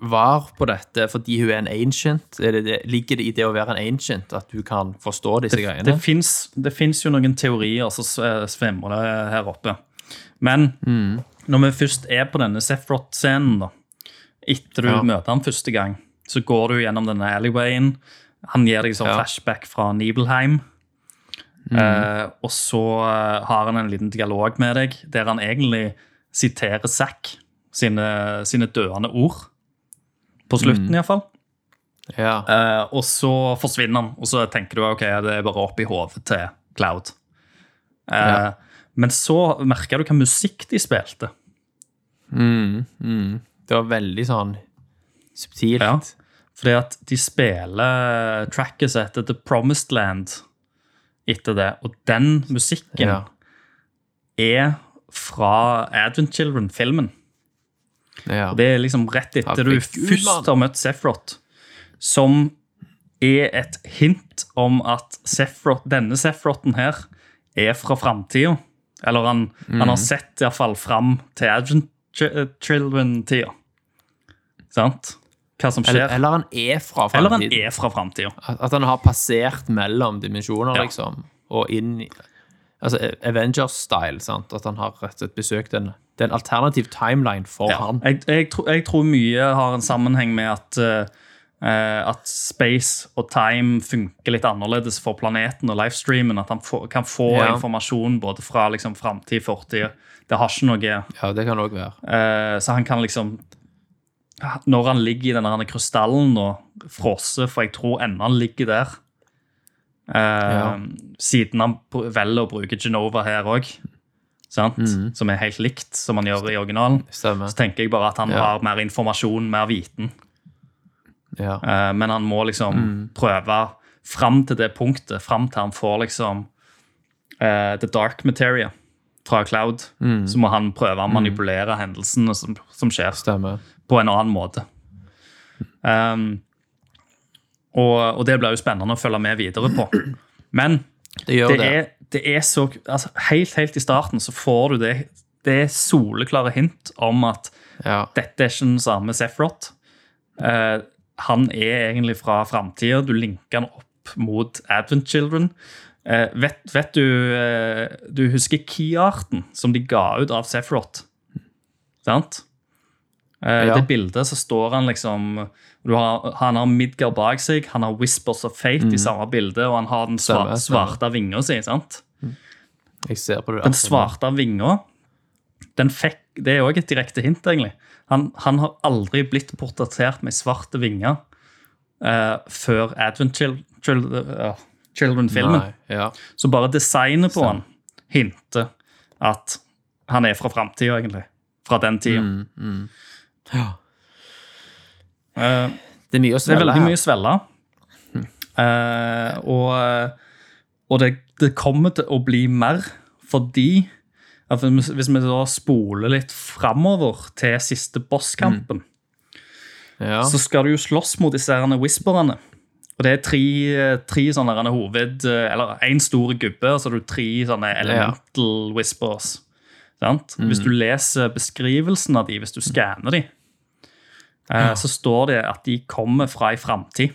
var på dette fordi hun er en ancient? Er det det, ligger det i det å være en ancient at du kan forstå disse greiene? det fins jo noen teorier som svømmer det her oppe. Men Mm. når vi først er på denne Sefrot-scenen, da, etter du Ja. møter ham første gang, så går du gjennom denne alleywayen. Han gir deg sånn Ja. flashback fra Nibelheim. Mm. Eh, og så eh, har han en liten dialog med deg der han egentlig siterer Zack sine, sine døende ord. På slutten, Mm. iallfall. Ja. Uh, og så forsvinner han, og så tenker du ok, det er bare opp i hodet til Cloud. Uh, Ja. Men så merka du hva musikk de spilte. Det var veldig sånn subtilt. Ja. Fordi at de spiller tracket som heter The Promised Land etter det. Og den musikken Ja. er fra Advent Children-filmen. Ja. Og det er liksom rett etter du først har møtt Sephiroth, som er et hint om at Sefrot, denne Sefroten her er fra framtida. Eller han, han Mhm. har sett iallfall fram til Agent Children-tida. Sant? Hva som skjer. eller han er Eller han er fra framtida. At at han har passert mellom dimensjoner, Ja. liksom, og inn i Altså Avengers-style, sant? At han har rett og slett besøkt en Det er en alternativ timeline for Ja. han. Jeg, jeg, tro- jeg tror mye har en sammenheng med at, eh, eh, at space og time funker litt annerledes for planeten og livestreamen. At han få, kan få Ja. informasjon både fra liksom, framtid, fortid. Det har ikke noe Ja, det kan òg være. Uh, Så han kan liksom Når han ligger i denne krystallen og frosser, for jeg tror ennå han ligger der eh, Siden han velger å bruke Genova her òg, som er helt likt som han gjør i originalen. Stemmer. Så tenker jeg bare at han Ja. har mer informasjon, mer viten. Ja. Uh, men han må liksom Mm. prøve fram til det punktet, fram til han får liksom uh, the dark materia fra Cloud. Mm. Så må han prøve å manipulere hendelsene som, som skjer, Stemmer. på en annen måte. Um, og, og det blir jo spennende å følge med videre på. Men Det det det. er, det er så altså, Helt, helt i starten så får du det Det er soleklare hint om at Ja. dette er ikke den samme Sephiroth. Uh, han er egentlig fra framtida. Du linker han opp mot Advent Children. Uh, vet, vet du uh, Du husker keyarten som de ga ut av Sephiroth? Sant? Uh, Ja. Det bildet så står han liksom har, Han har Midgard bak seg, han har Whispers of Fate i samme bilde, og han har den sva, Stemmer, stemmer. svarte vinga si. sant? Jeg ser på det. Den svarte vinga, den fikk Det er òg et direkte hint, egentlig. Han, han har aldri blitt portrettert med svarte vinger uh, før Advent Chil Chil uh, Children-filmen. Ja. Så bare designet på han hinter at han er fra framtida, egentlig. Fra den tida. Mm, Ja. Eh, Det er mye å det er veldig her. mye å svelge. Uh, og og det, det kommer til å bli mer fordi hvis vi da spoler litt framover til siste bosskampen, Ja. så skal du jo slåss mot disse herne whisperne. Og det er tre, tre sånne hoved... Eller én stor gubbe, og så har du tre sånne elemental whispers. Sant? Hvis du leser beskrivelsen av de, hvis du skanner de, eh, så står det at de kommer fra ei framtid.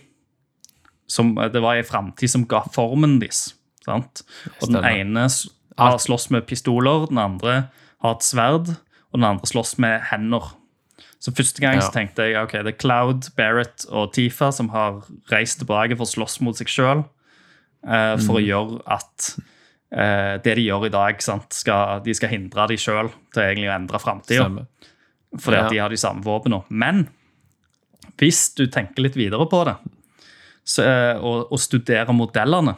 Det var ei framtid som ga formen deres. Sant? Og den ene har slåss med pistoler, den andre har et sverd, og den andre slåss med hender. Så første gang så tenkte jeg ok, det er Cloud, Barrett og Tifa som har reist tilbake for å slåss mot seg sjøl. for å gjøre at uh, det de gjør i dag, sant, skal, de skal hindre de sjøl til egentlig å endre framtida. Fordi Ja. at de har de samme våpnene. Men hvis du tenker litt videre på det, så, eh, og, og studerer modellene,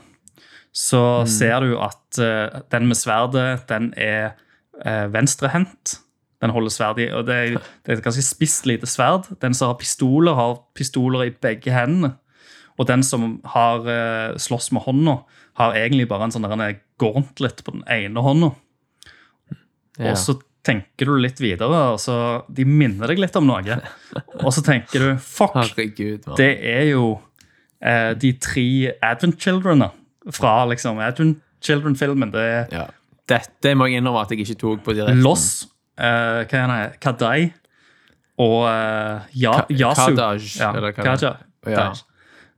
så ser du at uh, den med sverdet, den er uh, venstrehendt. Den holder sverdet i, og det er, det er et ganske spisst lite sverd. Den som har pistoler, har pistoler i begge hendene. Og den som har uh, slåss med hånda, har egentlig bare en sånn gauntlet på den ene hånda. Ja. Og så tenker du litt videre, og så de minner deg litt om noe. Og så tenker du fuck, Herregud, det er jo eh, de tre Advent Children fra liksom Advent Children-filmen. Det er Ja. Dette må jeg innrømme at jeg ikke tok på direkten. Loss, eh, hva er det, Kadai og eh, ja, Ka- Yasu. Kadaj, ja, eller er. Kaja. Ja.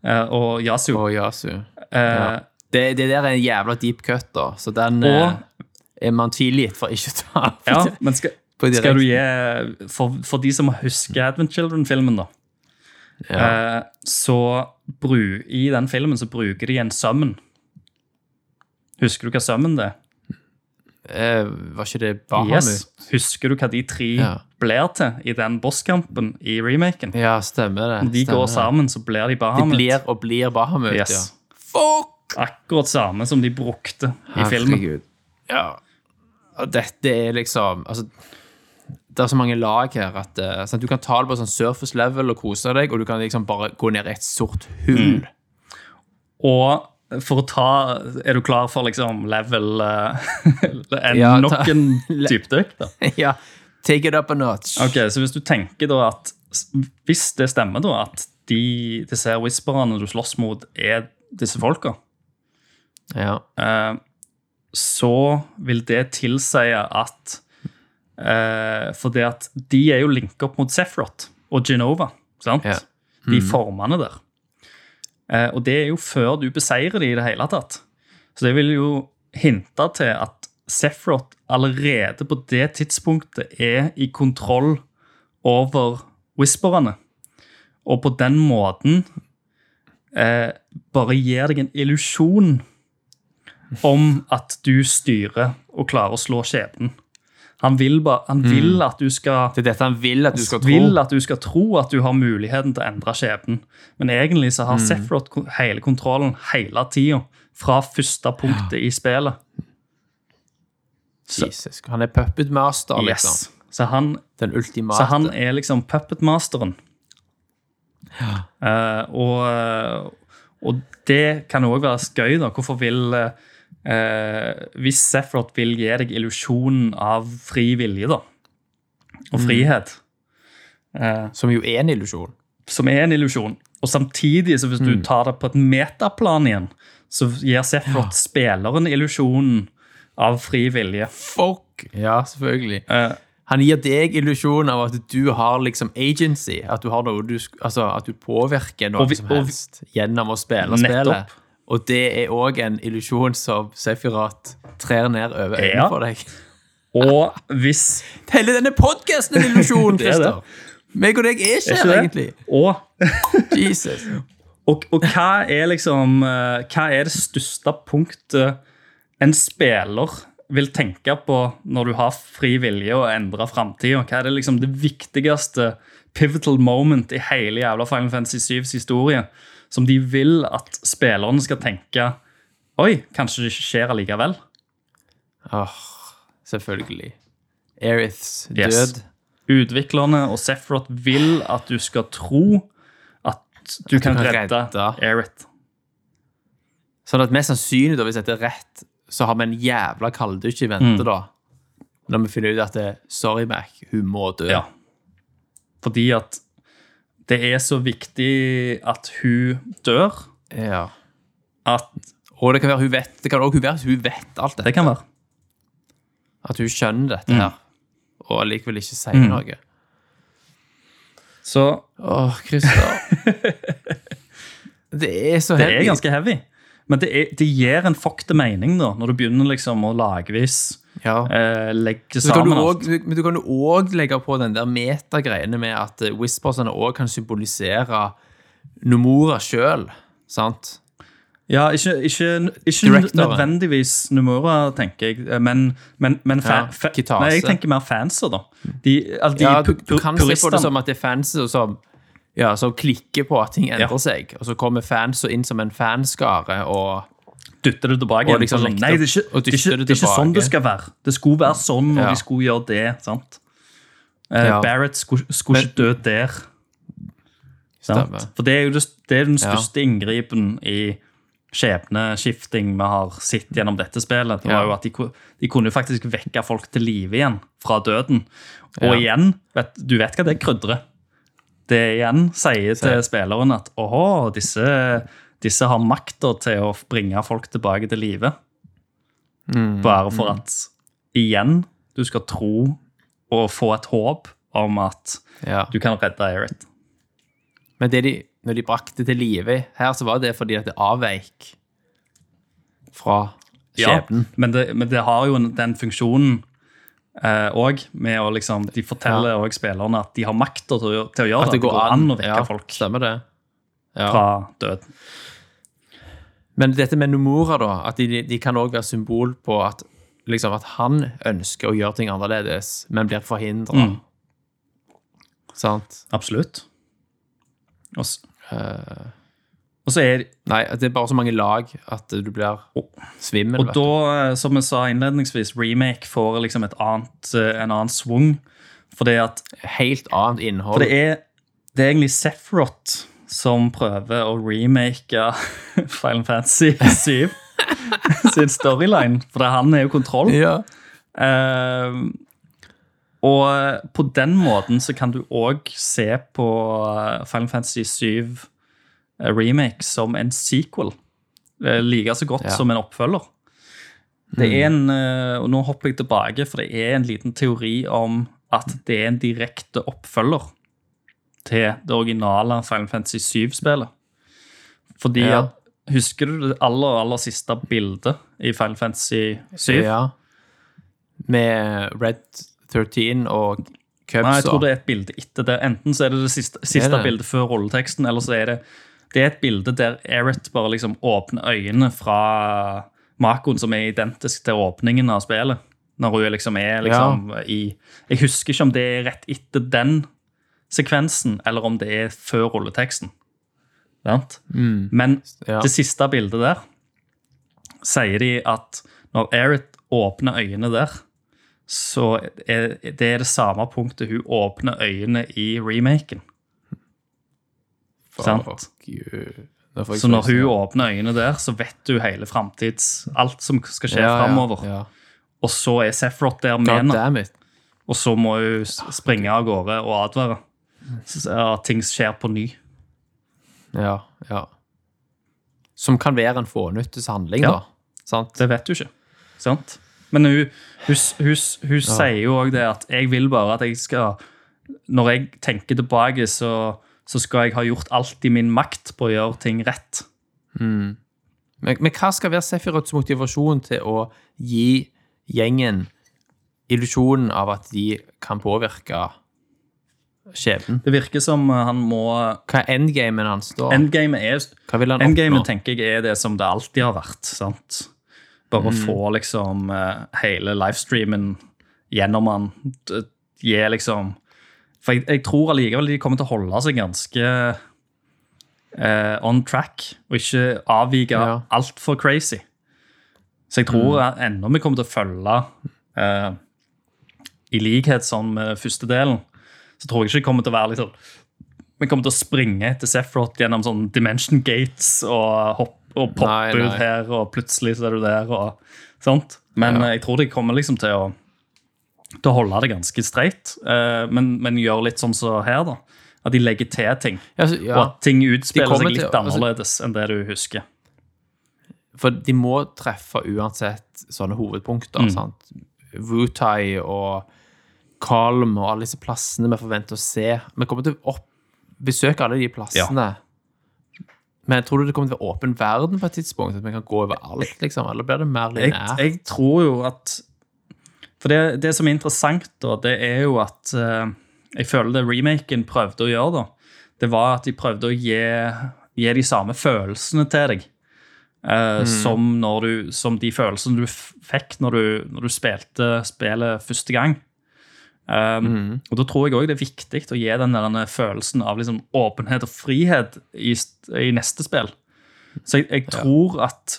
Eh, og Yasu. Og Yasu. Eh, Ja. Det, det der er en jævla deep cut, da. Så den Og- eh, er man tilgitt for ikke å ta (laughs) ja, men skal, skal du gi for, for de som husker Advent Children-filmen, da. Ja. Eh, så bru, I den filmen så bruker de en summon. Husker du hva det er? Eh, var ikke det Bahamut? Yes. Husker du hva de tre Ja. blir til i den bosskampen i remaken? Ja, stemmer det. Når de stemmer går sammen, så blir de Bahamut. De blir og blir Bahamut, Yes. ja. Fuck! Akkurat samme som de brukte i filmen. Herregud. Ja. Og dette er liksom Altså, det er så mange lag her at eh, sant, du kan ta det på sånn surface level og kose deg, og du kan liksom bare gå ned i et sort hull. Mm. Og for å ta Er du klar for liksom level eh, (laughs) en, Ja, ta- Nok en (laughs) dypdykk, da? (laughs) ja. Take it up a notch. Ok, Så hvis du tenker da at Hvis det stemmer, da, at de, disse her whisperne du slåss mot, er disse folka, Ja. eh, så vil det tilsi at eh, For det at de er jo linka opp mot Sephiroth og Genova. sant? Ja. De formene der. Eh, og det er jo før du beseirer de i det hele tatt. Så det vil jo hinte til at Sephiroth allerede på det tidspunktet er i kontroll over whisperne. Og på den måten eh, bare gir deg en illusjon om at du styrer og klarer å slå skjebnen. Han vil, ba, han vil at du skal Det er dette han vil at du skal tro. vil at du skal tro at du har muligheten til å endre skjebnen. Men egentlig så Mm. har Sephiroth Sefrot hele kontrollen hele tida. Fra første punktet i spillet. Jesus. Han er puppet master, Yes. liksom. Så han, så han er liksom puppetmasteren. Uh, og, og det kan òg være gøy, da. Hvorfor vil eh, Hvis Sefrot vil gi deg illusjonen av fri vilje, da, og Mm. frihet eh, Som jo er en illusjon. som er en illusjon. Og samtidig, så hvis Mm. du tar det på et metaplan igjen, så gir Sephiroth spilleren illusjonen av fri vilje. Fuck! Ja, selvfølgelig. Eh, Han gir deg illusjonen av at du har liksom agency. At du har noe du Altså at du påvirker noe vi- som helst gjennom å spille Nettopp. spillet. Og det er òg en illusjon som Sefirat trer ned over øynene Ja. for deg. og hvis Hele denne podkasten er en illusjon, (laughs) er. Christer! Meg og deg er Er ikke det? egentlig. Og, Jesus. og, og hva er liksom eh, Hva er det største punktet en spiller vil tenke på når du har fri vilje og endrer framtida? Hva er det liksom det viktigste pivotal moment i hele jævla Final Fantasy 7s historie? Som de vil at spillerne skal tenke Oi, kanskje det ikke skjer allikevel? Åh, selvfølgelig. Eriths Yes. død. Utviklerne og Sephiroth vil at du skal tro at du kan, kan redde, redde. Aerith. Sånn at mest sannsynlig, da, hvis dette er rett, så har vi en jævla kalddusj i vente, Mm. da. Når vi finner ut at det, sorry, Mac, hun må dø. Ja. Fordi at det er så viktig at hun dør, Ja. at Og det kan være hun vet Det kan også være at hun vet alt dette. det kan være. At hun skjønner dette Mm. her, og allikevel ikke sier noe. Så Åh, Christer. (laughs) det er så det heavy. er ganske heavy. Men det, er, det gir en fucked mening da, når du begynner liksom å lagvis ja. eh, legge Så kan du sammen alt. men du kan jo òg legge på den der metagreiene med at eh, Whispersene òg kan symbolisere Nomura sjøl, sant? Ja, ikke, ikke, ikke nødvendigvis Numura, tenker jeg, men, men, men fa, Ja. Nei, jeg tenker mer fanser, da. De, altså, de Ja, du, du kan se på det som at det er fanser som Ja, som klikker på at ting endrer seg, og så kommer fanser inn som en fanskare og Dytter det tilbake Og liksom Nei, det er, ikke, det, er ikke, det er ikke sånn det skal være. Det skulle være sånn, og Ja. de skulle gjøre det. sant? Eh, Ja. Barrett skulle, skulle ikke dø der. Sant? For det er jo det, det er den Ja. største inngripen i skjebneskifting vi har sett gjennom dette spillet. Det var Ja. jo at de, de kunne faktisk vekke folk til live igjen fra døden. Og Ja. igjen, vet, du vet hva det krydrer. Det igjen sier til spilleren at åhå, disse, disse har makta til å bringe folk tilbake til live. Mm, Bare for at igjen du skal tro og få et håp om at Ja. du kan redde Erit. Men det de, når de brakte til live her, så var det fordi at det avveik fra skjebnen. men, det, men det har jo den funksjonen òg, med å liksom De forteller òg spillerne at de har makta til, til å gjøre At det. Det går an å vekke ja, folk Stemmer det. Ja. fra døden. Men dette med Nomura, da, at de, de kan òg være symbol på at, liksom, at han ønsker å gjøre ting annerledes, men blir forhindra. Mm. Sant? Absolutt. Og, så, uh, og så er nei, det er bare så mange lag at du blir svimmel. Og da, eh, som jeg sa innledningsvis, remake får liksom et annet, eh, en annen svung. For det at Helt annet innhold. For det er, det er egentlig Sephiroth som prøver å remake (laughs) Final Fantasy 7 (laughs) sin storyline. For han er jo kontroll. ja. Uh, og på den måten så kan du òg se på eh, Final Fantasy 7 eh, remake som en sequel. Like så godt Ja. som en oppfølger. Det er en, eh, og Nå hopper jeg tilbake, for det er en liten teori om at det er en direkte oppfølger til det originale Final Fantasy 7-spillet. Fordi Ja. at Husker du det aller, aller siste bildet i Final Fantasy 7? ja. Med Red 13 og Cubs. Nei, jeg tror det er et bilde etter det. Enten så er det det siste, siste det? bildet før rolleteksten, eller så er det det er et bilde der Eret bare liksom åpner øynene fra Makoen, som er identisk til åpningen av spillet. Når hun liksom er liksom i Jeg husker ikke om det er rett etter den sekvensen, eller om det er før rulleteksten. Mm. Men Ja. det siste bildet der sier de at når Erit åpner øynene der, så er det er det samme punktet hun åpner øynene i remaken. sant? Så når hun åpner øynene der, så vet du hele framtids Alt som skal skje Ja, ja, framover. Ja. Og så er Sefrot der med henne, og så må hun springe av gårde og advare. At ting skjer på ny. Ja, ja. Som kan være en fånyttes handling, Ja. da. Sant? Det vet du ikke. Sant? Men hun, hun, hun, hun sier jo òg det at jeg vil bare at jeg skal Når jeg tenker tilbake, så, så skal jeg ha gjort alt i min makt på å gjøre ting rett. Men, men hva skal være Sefirots motivasjon til å gi gjengen illusjonen av at de kan påvirke skjebnen? Det virker som han må Hva er endgamen hans da? Endgame er Hva vil han Endgamet oppnå? tenker jeg er det som det alltid har vært. sant? Bare å få liksom eh, hele livestreamen gjennom han. Gi liksom For jeg, jeg tror allikevel de kommer til å holde seg ganske uh, on track, og ikke avvike Ja. altfor crazy. Så jeg tror mm. ennå vi kommer til å følge uh, I likhet sånn med første delen, så tror jeg ikke det kommer til å være sånn vi kommer til å springe etter Sephiroth gjennom sånn dimension gates og hopp og poppe Nei, nei. ut her, og plutselig så er du der, og sånt. Men Ja. eh, jeg tror de kommer liksom til å, til å holde det ganske streit, uh, men, men gjøre litt sånn som her, da. At de legger til ting, Ja, så- ja. og at ting utspiller seg litt til annerledes altså- annerledes enn det du husker. For de må treffe uansett sånne hovedpunkter. Mm. sant? Wutai og Kalm og alle disse plassene vi forventer å se. Vi kommer til å opp, besøke alle de plassene. Men tror du det kommer til å være åpen verden på et tidspunkt? At vi kan gå overalt, liksom? Eller blir det mer Jeg, lineært? jeg tror jo at For det, det som er interessant, da, det er jo at uh, Jeg føler det remaken prøvde å gjøre, da, det var at de prøvde å gi, gi de samme følelsene til deg. eh, som, når du, som de følelsene du fikk når du, når du spilte spillet første gang. Um, Og da tror jeg òg det er viktig å gi den der følelsen av liksom åpenhet og frihet i, i neste spill. Så jeg, jeg tror at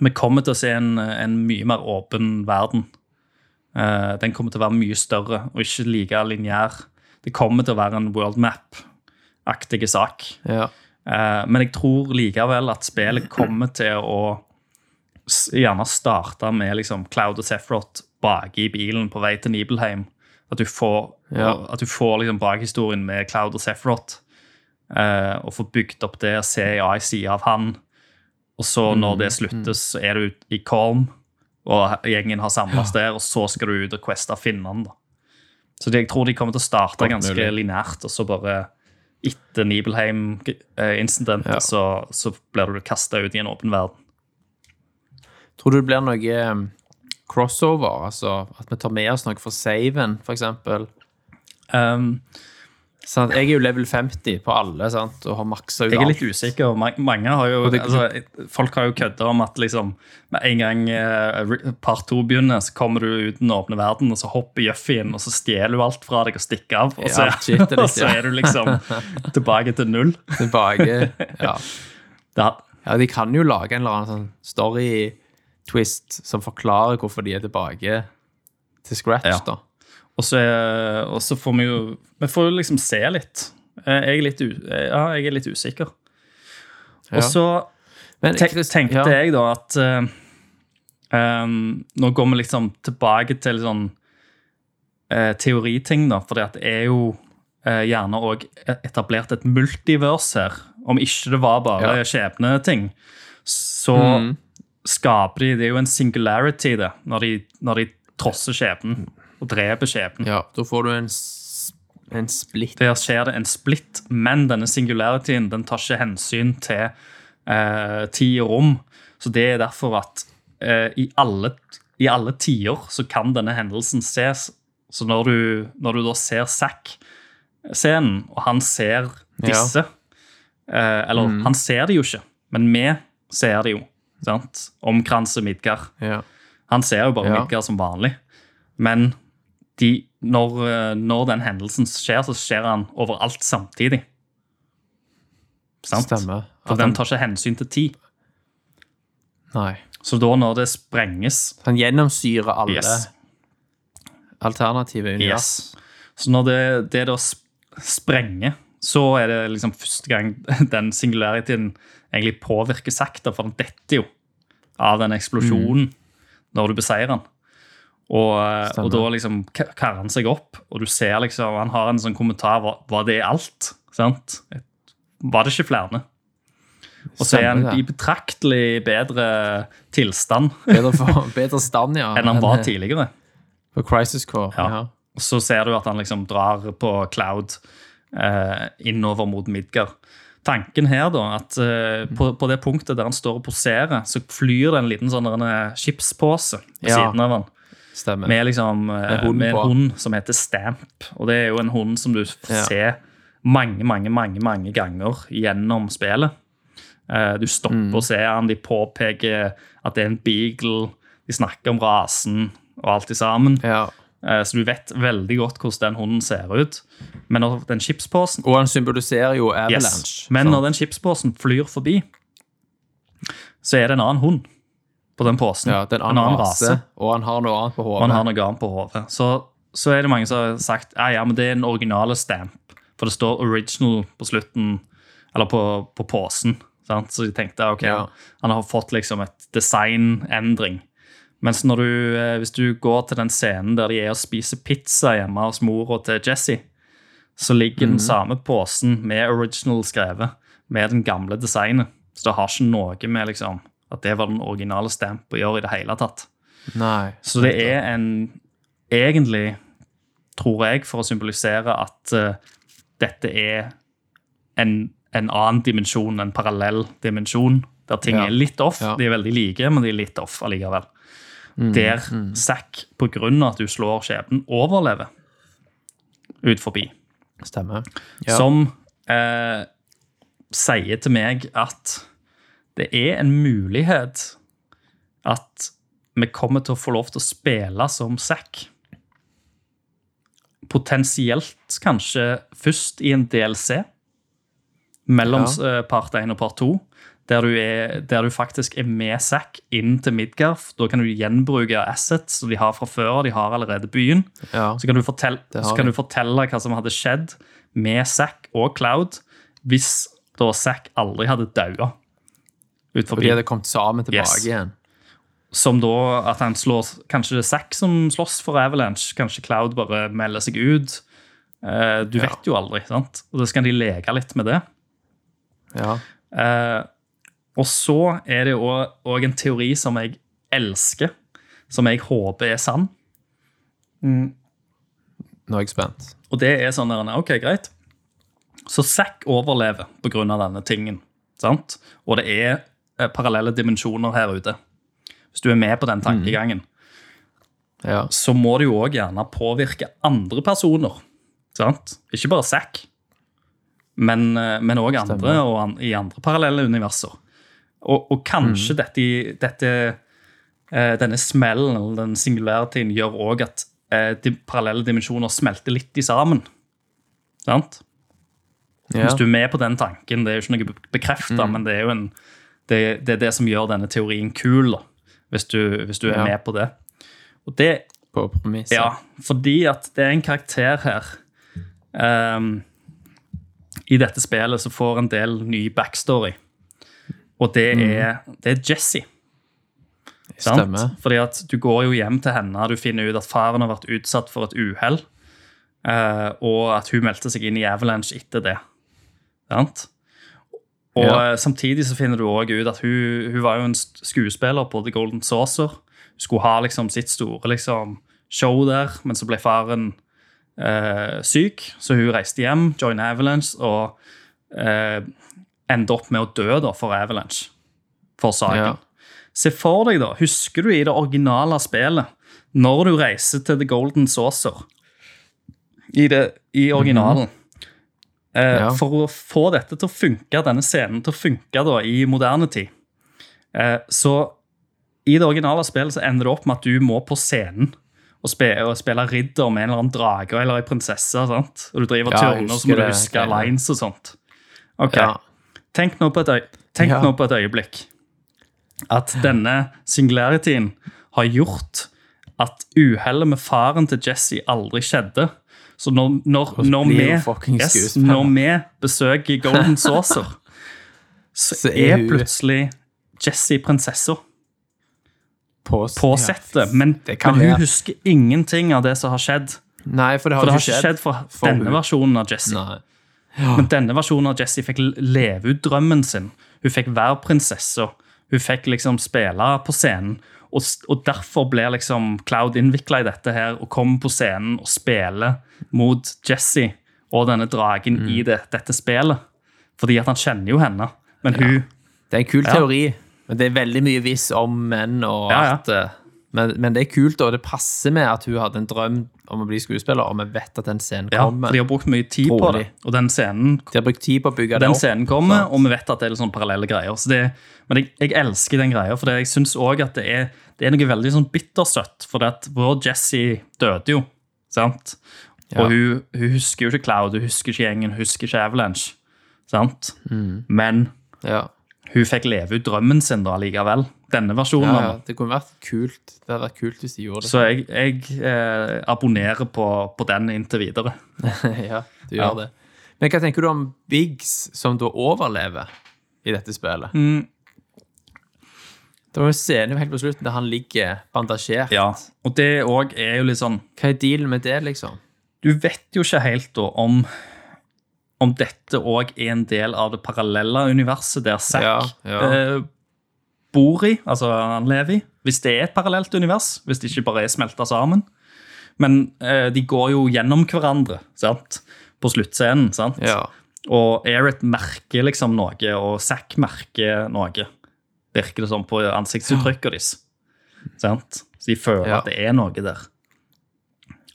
vi kommer til å se en, en mye mer åpen verden. Uh, den kommer til å være mye større og ikke like lineær. Det kommer til å være en world map-aktig sak. Ja. Uh, men jeg tror likevel at spillet kommer til å gjerne starte med liksom Cloud og Sephiroth bak i bilen på vei til Nibelheim. At du får, Ja. at du får liksom bakhistorien med Cloud og Sephiroth. eh, og får bygd opp det og se ei side av han. Og så når det sluttes, så er du i Korm, og gjengen har samles der, og så skal du ut og queste finnene. da. Så jeg tror de kommer til å starte ganske linært, og så bare etter Nibelheim-incidentet Ja. så, så blir du kasta ut i en åpen verden. Tror du det blir noe um, crossover? Altså at vi tar med oss noe for saven, eksempel? Um, Sant? Jeg er jo level 50 på alle sant? og har maksa ut alt. jeg er litt usikker. Ma- Mange har jo, altså, folk har jo kødda om at liksom, med en gang eh, part to begynner, så kommer du ut i den åpne verden, og så hopper Juffien, og så stjeler du alt fra deg og stikker av. Og så, Ja, shit, det er (laughs) og så er du liksom (laughs) tilbake til null. Tilbake. Ja. (laughs) Ja, de kan jo lage en eller annen sånn story-twist som forklarer hvorfor de er tilbake til scratch, Ja. da. Og så, får vi jo Vi får jo liksom se litt. Eh, Jeg er litt, ja, jeg er litt usikker. Og så ja. tenkte jeg da at eh, em, Nå går vi liksom tilbake til sånn eh, teoriting, da. For det er jo eh, gjerne òg etablert et multivers her. Om ikke det var bare Ja. skjebneting, så Mhm. Skaper de Det er jo en singularity, det, når de, når de trosser skjebnen og dreper skjebnen. Ja, da får du en, en splitt. Der skjer det en splitt, men denne singularityen den tar ikke hensyn til eh, tid og rom. Så det er derfor at eh, i, alle, i alle tider så kan denne hendelsen ses. Så når du, når du da ser Zack-scenen, og han ser disse eh, Eller han ser det jo ikke, men vi ser det jo. Sant? Omkranser Midgard. Ja. Han ser jo bare Ja. Midgard som vanlig. Men de, når, eh, når den hendelsen skjer, så skjer han overalt samtidig. Sant? Stemmer. For den tar ikke hensyn til tid. Nei. Så da når det sprenges Han gjennomsyrer alle Yes. alternative univers. yes. Så når det, det da sp- sprenger, så er det liksom første gang (laughs) den singularityen egentlig påvirker sakte, for den detter jo av den eksplosjonen når du beseirer den. Og, eh, og da liksom ka- karrer han seg opp, og du ser liksom Han har en sånn kommentar Var, var det alt? Sant? Var det ikke flere? Og så er han i betraktelig bedre tilstand Bedre, for, bedre stand, ja. (laughs) enn han var tidligere. På Crisis Core. Ja. Ja. Så ser du at han liksom drar på Cloud eh, innover mot Midgard. Tanken her da, at uh, på, på det punktet der han står og poserer, så flyr det en liten sånn en skipspose ved Ja. siden av han. Stemmer. Med, liksom, uh, Med en hund som heter Stamp. Og det er jo en hund som du får Ja. se mange, mange, mange, mange ganger gjennom spillet. Eh, du stopper Mm. og ser han, de påpeker at det er en beagle, de snakker om rasen og alt i sammen. Ja. Eh, Så du vet veldig godt hvordan den hunden ser ut. Men når den chipsposen Og han symboliserer jo yes. Avalanche. Men når den chipsposen flyr forbi, så er det en annen hund på den posen. ja, det er en annen rase, og han har noe annet på Og han har noe annet på hodet. Så, så er det mange som har sagt ja, ja, men det er den originale stamp. For det står original på slutten, eller på, på posen. Sant? Så de tenkte ok, Ja. han har fått liksom et designendring. Mens du, eh, hvis du går til den scenen der de er og spiser pizza hjemme hos mora til Jesse, så ligger den samme posen med original skrevet, med den gamle designet. Så det har ikke noe med liksom, at det var den originale stamp å gjøre i det hele tatt. Nei. Så det er en Egentlig, tror jeg, for å symbolisere at uh, dette er en, en annen dimensjon, en parallell dimensjon, der ting Ja. er litt off. Ja. De er veldig like, men de er litt off allikevel. Der Zack, på grunn av at du slår skjebnen, overlever ut forbi. Stemmer. Ja. Som eh, sier til meg at det er en mulighet at vi kommer til å få lov til å spille som Zack. potensielt kanskje først i en DLC mellom Ja. eh, part 1 og part 2, der du, er, der du faktisk er med Zack inn til Midgarth. Da kan du gjenbruke assets som de har fra før. De har allerede byen. Ja. Så kan du fortelle, så kan du fortelle hva som hadde skjedd med Zack og Cloud hvis da Zack aldri hadde daua. Forbi. de hadde kommet sammen tilbake Yes. igjen. Som da at han slår Kanskje det er Zack som slåss for Avalanche. Kanskje Cloud bare melder seg ut. Du du Ja. vet jo aldri. sant? Og da skal de leke litt med det. Ja. Eh, og så er det òg en teori som jeg elsker, som jeg håper er sann. Nå er jeg spent. Og det er sånn der, ok, greit. Så Zack overlever av denne tingen. sant? Og det er eh, parallelle dimensjoner her ute. Hvis du er med på den tankegangen, Ja. så må det jo òg gjerne påvirke andre personer. sant? Ikke bare Zack, men òg andre og an, i andre parallelle universer. Og, og kanskje dette, dette eh, denne smellen, eller den singulærityen, gjør òg at eh, de parallelle dimensjoner smelter litt i sammen. Sant? Ja. Hvis du er med på den tanken, det er jo ikke noe bekrefta, men det er jo en, det, det er det som gjør denne teorien kul, da, hvis du, hvis du er Ja. med på det. Og det På premisset. ja, fordi at det er en karakter her um, I dette spillet så får en del ny backstory. Og det er, det er Jessie. Sant? Stemmer. Fordi at du går jo hjem til henne, du finner ut at faren har vært utsatt for et uhell, eh, og at hun meldte seg inn i Avalanche etter det. Sant? Og Ja. eh, samtidig så finner du også ut at hun, hun var jo en skuespiller på The Golden Saucer. Hun skulle ha liksom sitt store liksom, show der, men så ble faren eh, syk, så hun reiste hjem, join Avalanche, og eh, endte opp med å dø da, for Avalanche. For saken. Ja. Se for deg, da, husker du i det originale spillet, når du reiser til The Golden Saucer i, det, i originalen eh, Ja. For å få dette til å funke, denne scenen til å funke da, i moderne tid, eh, så i det originale spillet så ender det opp med at du må på scenen og, spille, og spille ridder med en eller annen drage eller ei prinsesse. sant? Og du driver Ja, turner, så husker må du det. huske lines og sånt. Ok, Ja. Tenk nå på et, øy Tenk Ja. nå på et øyeblikk at denne singularityen har gjort at uhellet med faren til Jesse aldri skjedde. Så når, når, når, vi, yes, når vi besøker Golden (laughs) Saucer, så, er plutselig Jesse prinsessa På, på settet. Men, men hun husker ingenting av det som har skjedd. Nei, for det har For det har ikke skjedd, skjedd for, for denne hun. versjonen av Jesse. Nei. Men denne versjonen av Jessie fikk leve ut drømmen sin. Hun fikk være prinsesse. Hun fikk liksom spille på scenen. Og, og derfor blir liksom Cloud innvikla i dette her og kommer på scenen og spiller mot Jessie og denne dragen Mm. i det, dette spillet. Fordi at han kjenner jo henne. Men hun Det er en kul Ja. teori, men det er veldig mye viss om menn og Ja, ja. Men, men det er kult, og det passer med at hun hadde en drøm om å bli skuespiller, og vi vet at den scenen Ja, kommer. for de har brukt mye tid på det. Og den scenen De har brukt tid på å bygge det Den opp. scenen kommer, og vi vet at det er litt sånn parallelle greier. Så det, men jeg, jeg elsker den greia, for det, jeg syns òg at det er, det er noe veldig sånn bittersøtt. For det at vår Jessie døde jo, sant? Ja. Og hun, hun husker jo ikke Cloud, hun husker ikke gjengen, hun husker ikke Avalanche. Sant? Mm. Men Ja. Hun fikk leve ut drømmen sin da likevel. Denne versjonen. Ja, ja, det kunne vært kult. Det hadde vært kult hvis de gjorde det. Så jeg, jeg eh, abonnerer på, på den inntil videre. (laughs) ja, du gjør Ja. det. Men hva tenker du om Biggs, som da overlever i dette spillet? Mm. Det var en scene helt på slutten der han ligger bandasjert. Ja, Og det òg er jo litt sånn Hva er dealen med det, liksom? Du vet jo ikke helt da om om dette òg er en del av det parallelle universet der Zack Ja, ja. Eh, bor i, altså han lever i. Hvis det er et parallelt univers, hvis det ikke bare er smelta sammen. Men eh, de går jo gjennom hverandre sant? på sluttscenen. sant? Ja. Og Eret merker liksom noe, og Zack merker noe. Virker det som på ansiktsuttrykket deres. Sant? Så de føler at det er noe der.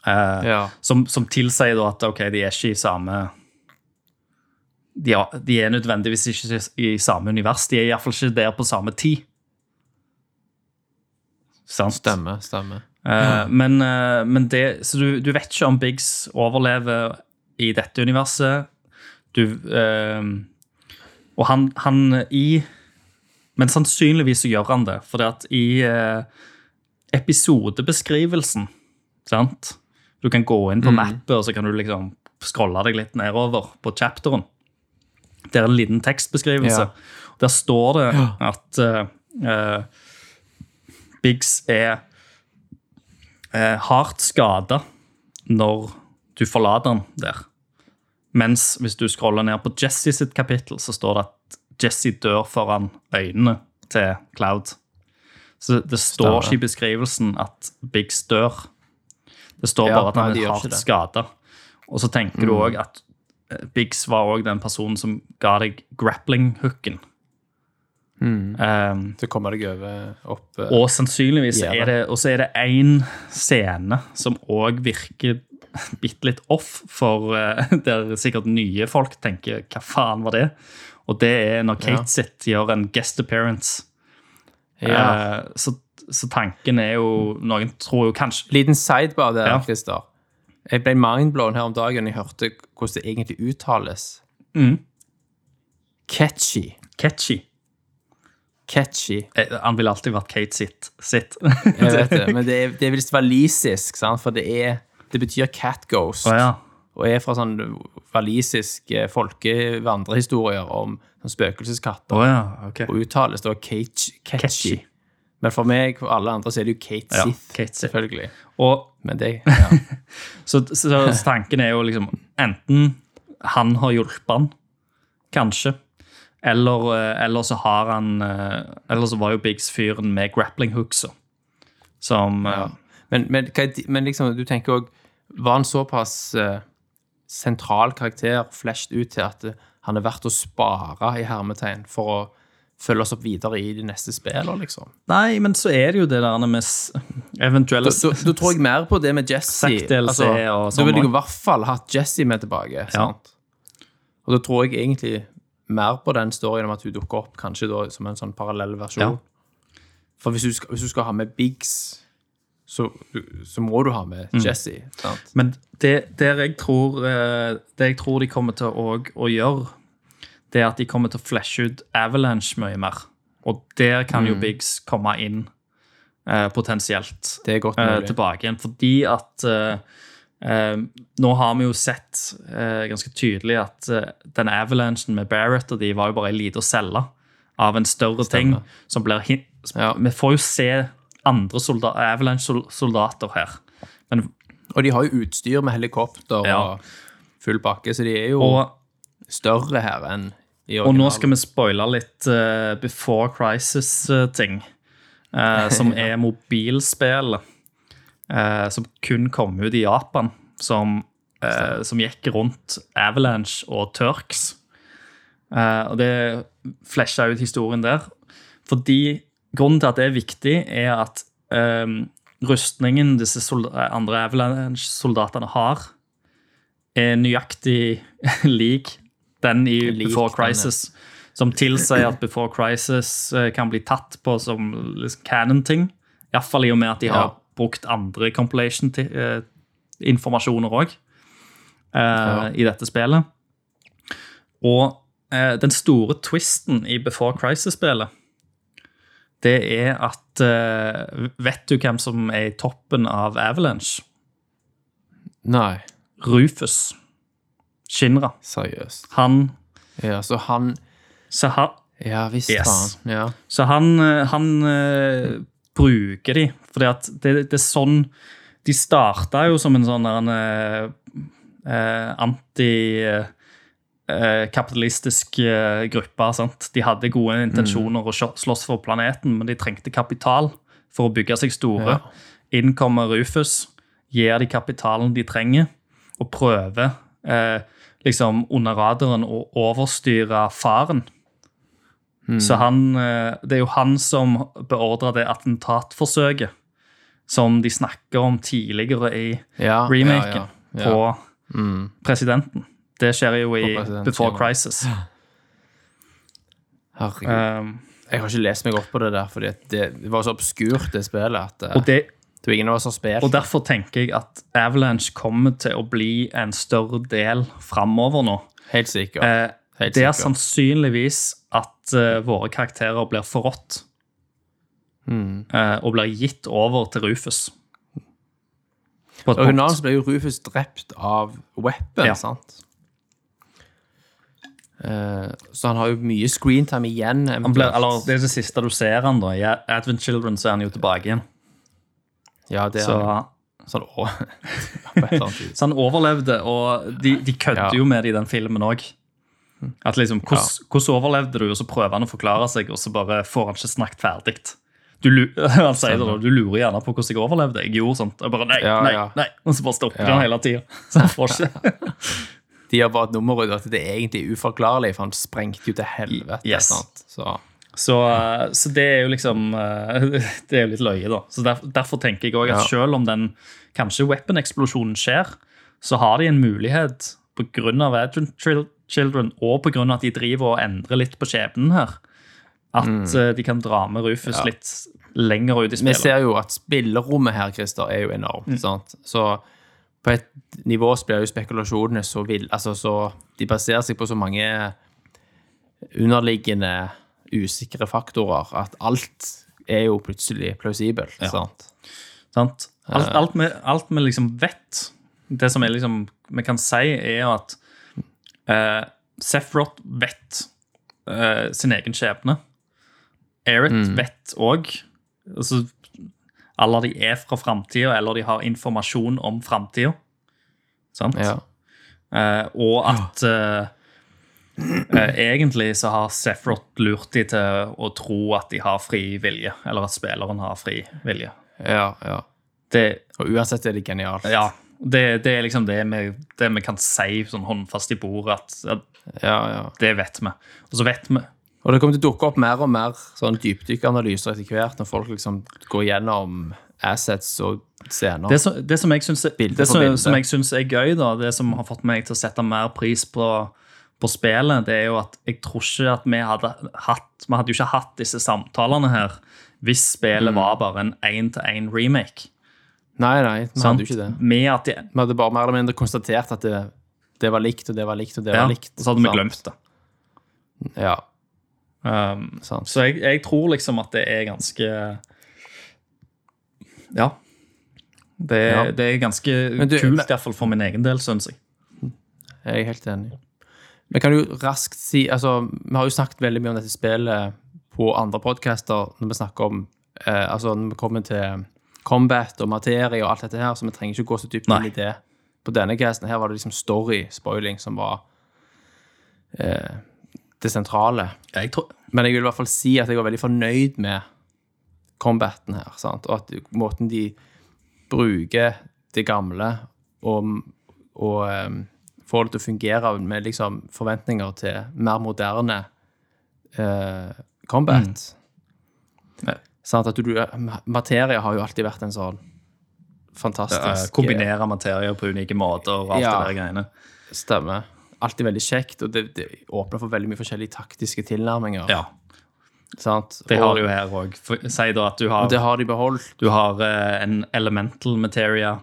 Eh, som, som tilsier at ok, de er ikke i samme de er, de er nødvendigvis ikke i samme univers. De er iallfall ikke der på samme tid. Sant? Stemmer, stemmer. Eh, men, uh, men det Så du, du vet ikke om Biggs overlever i dette universet. Du uh, Og han, han i Men sannsynligvis så gjør han det, for at i episodebeskrivelsen Sant? Du kan gå inn på mappet, og så kan du liksom scrolle deg litt nedover på chapteren. Det er en liten tekstbeskrivelse. Ja. Der står det at uh, Biggs er uh, hardt skada når du forlater han der. Mens hvis du scroller ned på Jesse sitt kapittel, så står det at Jesse dør foran øynene til Cloud. Så det står ikke i beskrivelsen at Biggs dør. Det står bare at han er hardt skada. Og så tenker du òg at eh, Biggs var òg den personen som ga deg grappling-hooken. Um, Så kommer deg over opp uh, og sannsynligvis er det Og så er det én scene som òg virker bitte litt off, for uh, (laughs) der sikkert nye folk tenker 'hva faen var det?' Og det er når Kate Ja. sitt gjør en guest appearance. ja. Uh, så, så tanken er jo Noen tror jo kanskje Liten sidebar der, Ja. Christer. Jeg ble mindblown her om dagen jeg hørte hvordan det egentlig uttales. Mm. Catchy. Catchy. Catchy. Eh, Han ville alltid vært Kate sitt. sitt. (laughs) Jeg vet det, men det er, det er visst walisisk, sant? for det, er, det betyr cat ghost. Oh, ja. Og er fra sånn walisiske folkevandrehistorier om sånn spøkelseskatter. Oh, ja, okay. Og uttales da catchy. catchy. Men for meg og alle andre så er det jo Kate Ja, Sith, Kate Sith. selvfølgelig. Og Men det (laughs) ja. Så, så, så tanken er jo liksom enten han har hjulpet han, kanskje, eller, eh, eller så har han eh, Eller så var jo Biggs fyren med grappling hooks, Som eh, Men, men, men liksom, du tenker òg Var han såpass uh, sentral karakter flashet ut til at han er verdt å spare i hermetegn for å følge oss opp videre i de neste spillene, liksom? Nei, men så er det jo det der med eventuelle Da, tror jeg mer på det med Jesse. Sagt DLC og Da ville vil jeg i hvert fall hatt Jesse med tilbake. sant? Og da tror jeg egentlig mer på den storyen om at hun dukker opp kanskje da som en sånn parallell versjon. Ja. For hvis du, skal, hvis du skal ha med Biggs, så, så må du ha med Mm. Jesse. sant? Men det, der jeg tror, eh, det jeg tror de kommer til å, å gjøre, det er at de kommer til å flashe ut Avalanche mye mer. Og der kan jo Biggs komme inn eh, potensielt eh, tilbake igjen. Fordi at eh, eh, nå har vi jo sett eh, ganske tydelig at eh, den Avalanchen med Barrett og de var jo bare ei lita celle av en større ting som blir Ja. Vi får jo se andre solda Avalanche-soldater her. Men, Og de har jo utstyr med helikopter Ja. og full pakke, så de er jo og større her enn i originalen. Og nå skal vi spoile litt uh, Before Crisis-ting. uh, (laughs) som er mobilspill uh, som kun kom ut i Japan. Som, som gikk rundt Avalanche og Turks. Og det flasha ut historien der. Fordi Grunnen til at det er viktig, er at eh, rustningen disse andre Avalanche-soldatene har, er nøyaktig (laughs) lik den i Lik Before Crisis. Denne. Som tilsier at Before Crisis eh, kan bli tatt på som liksom, canon-ting. Iallfall i og med at de har Ja. brukt andre compilation-informasjoner òg i dette spillet. Og uh, den store twisten i Before Crisis-spillet, det er at uh, Vet du hvem som er i toppen av Avalanche? Nei, Rufus. Shinra. seriøst. Han Ja, så han Så han, Ja visst, Yes. faen. Ja. så han, eh, han eh, bruker de, fordi at det, det er sånn De starta jo som en sånn der en, eh, eh, anti eh, eh, kapitalistisk eh, gruppe. Sant? De hadde gode intensjoner å slå- slåss for planeten, men de trengte kapital for å bygge seg store. Ja. Inn kommer Rufus, gir de kapitalen de trenger, og prøver eh, liksom under radaren å overstyre faren. Så han, eh, det er jo han som beordrer det attentatforsøket som de snakker om tidligere i Ja, remaken ja, ja, på presidenten. Det skjer jo i Before. Crisis. (gasps) Herregud. Um, Jeg har ikke lest meg opp på det der, fordi det, det var så obskurt, det spillet, at eh, og det, Det er ingen av oss som har. Og derfor tenker jeg at Avalanche kommer til å bli en større del framover nå. Helt sikkert. Eh, Helt det er sikkert. sannsynligvis at uh, våre karakterer blir forrådt. Mm. eh, og blir gitt over til Rufus. På et punkt. Originalen ble jo Rufus drept av Weapon, Ja. sant? Uh, så han har jo mye screentime igjen. Han blir, eller, det er det siste du ser han da. I Advent Children så er han jo tilbake igjen. Ja, det er Så, han. (laughs) Så han overlevde, og de, de kødder Ja. jo med det i den filmen òg. At liksom, hvordan, overlevde du? Og så prøver han å forklare seg, og så bare får han ikke snakket ferdig. Du, (laughs) han sier det da, du lurer gjerne på hvordan jeg overlevde. Jeg gjorde sånt. Og bare nei, Ja, nei, ja. nei. Og så bare stopper Ja. han hele tida. (laughs) Så han får ikke De har bare et nummer ut at det er egentlig uforklarlig, for han sprengte jo til helvete. Yes. Så, Så, eh, så det er jo liksom eh, (laughs) Det er jo litt løye, da. Så der, Derfor tenker jeg òg at selv om den kanskje weapon-eksplosjonen skjer, så har de en mulighet pga. Advent Chil- Children og pga. at de driver og endrer litt på skjebnen her, at mm. de kan dra med Rufus. Ja. litt lenger ut i vi ser jo at spillerommet her, Christer, er jo enormt. Mm. Sant? Så på et nivå blir jo spekulasjonene så ville Altså så De baserer seg på så mange underliggende usikre faktorer at alt er jo plutselig plausibelt. Sant? Sant? Alt, alt, vi, alt vi liksom vet, det som liksom, vi kan si, er at uh, Sephiroth vet uh, sin egen skjebne. Eret Mm. vet òg. Altså, alle de er fra framtida, eller de har informasjon om framtida. Sant? Ja. Uh, og at eh, eh, egentlig så har Sephiroth lurt de til å tro at de har fri vilje, eller at spilleren har fri vilje. ja, ja. Det, Og uansett er det genialt. ja, det, det er liksom det vi, det vi kan si sånn håndfast i bordet, at, at ja, ja. det vet vi. Og så vet vi Og det kommer til å dukke opp mer og mer sånn dypdykkanalyser etter hvert, når folk liksom går gjennom assets og scener. Det, som- det som jeg syns er, er gøy, da, det som har fått meg til å sette mer pris på, på spillet, det er jo at jeg tror ikke at vi hadde hatt Vi hadde jo ikke hatt disse samtalene her hvis spillet Mm. var bare en én-til-én-remake. Nei, nei, vi hadde jo ikke det. De, Vi hadde bare mer eller mindre konstatert at det, det var likt, og det var likt, og det ja, var likt. og så hadde vi glemt det. Ja, Um, sant. så jeg, jeg tror liksom at det er ganske Ja. Det, Ja. det er ganske du- kult, iallfall for min egen del, syns jeg. Jeg er helt enig. Vi kan jo raskt si altså, Vi har jo snakket veldig mye om dette spillet på andre podcaster når vi snakker om eh, altså når vi kommer til combat og materie og alt dette her, så vi trenger ikke gå så dypt inn i det på denne casten. Her var det liksom story-spoiling som var eh, det sentrale. Jeg tror, Men jeg vil i hvert fall si at jeg var veldig fornøyd med combaten her. Sant? Og at måten de bruker det gamle og, og em, får det til å fungere med liksom forventninger til mer moderne eh, combat. Ja. Sånn At du, materie har jo alltid vært en sånn fantastisk fantastisk kombinere materier på unike måter og alt Ja. det der greiene. Stemmer. Alltid veldig kjekt, og det, det åpner for veldig mye forskjellige taktiske tilnærminger. Ja, Sant? det har de jo her òg. Si da at du har, det har de beholdt. du har uh, en elemental materia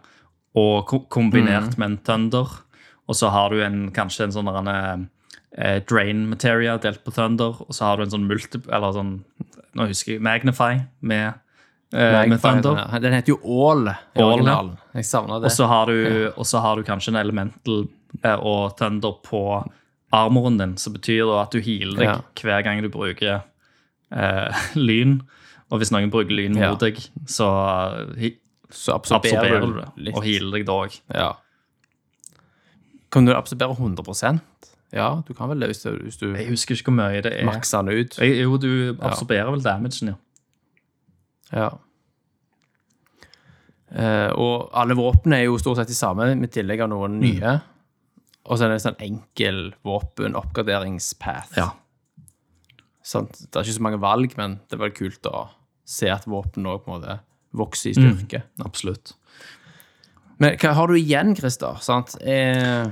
og ko kombinert med en thunder. Og så har du en, kanskje en sånn der, eh, drain materia delt på thunder. Og så har du en sånn multi... Eller sånn Nå husker jeg Magnify med, eh, med thunder. Den, heter jo All All, ja. Jeg savner det. Og så har, du- og så har du kanskje en elemental eh, og thunder på armoren din, som betyr da at du healer deg Ja. hver gang du bruker eh, (laughs) lyn. Og hvis noen bruker lyn Ja. deg, så eh, så absorberer, absorberer du du det, litt. og healer deg da òg. Ja. Kan du absorbere 100% Ja, du kan vel det hvis du, Jeg husker ikke hvor mye det er. makser den ut. Jeg, jo, du absorberer vel damagen, ja. Ja. Eh, og alle våpnene er jo stort sett de samme, med tillegg av noen nye. Og så er det en sånn enkel våpen-oppgraderingspath. Ja. Sant? Det er ikke så mange valg, men det er veldig kult å se at våpen òg vokser i styrke. Absolutt. Men hva har du igjen, Christer? Sant? Eh,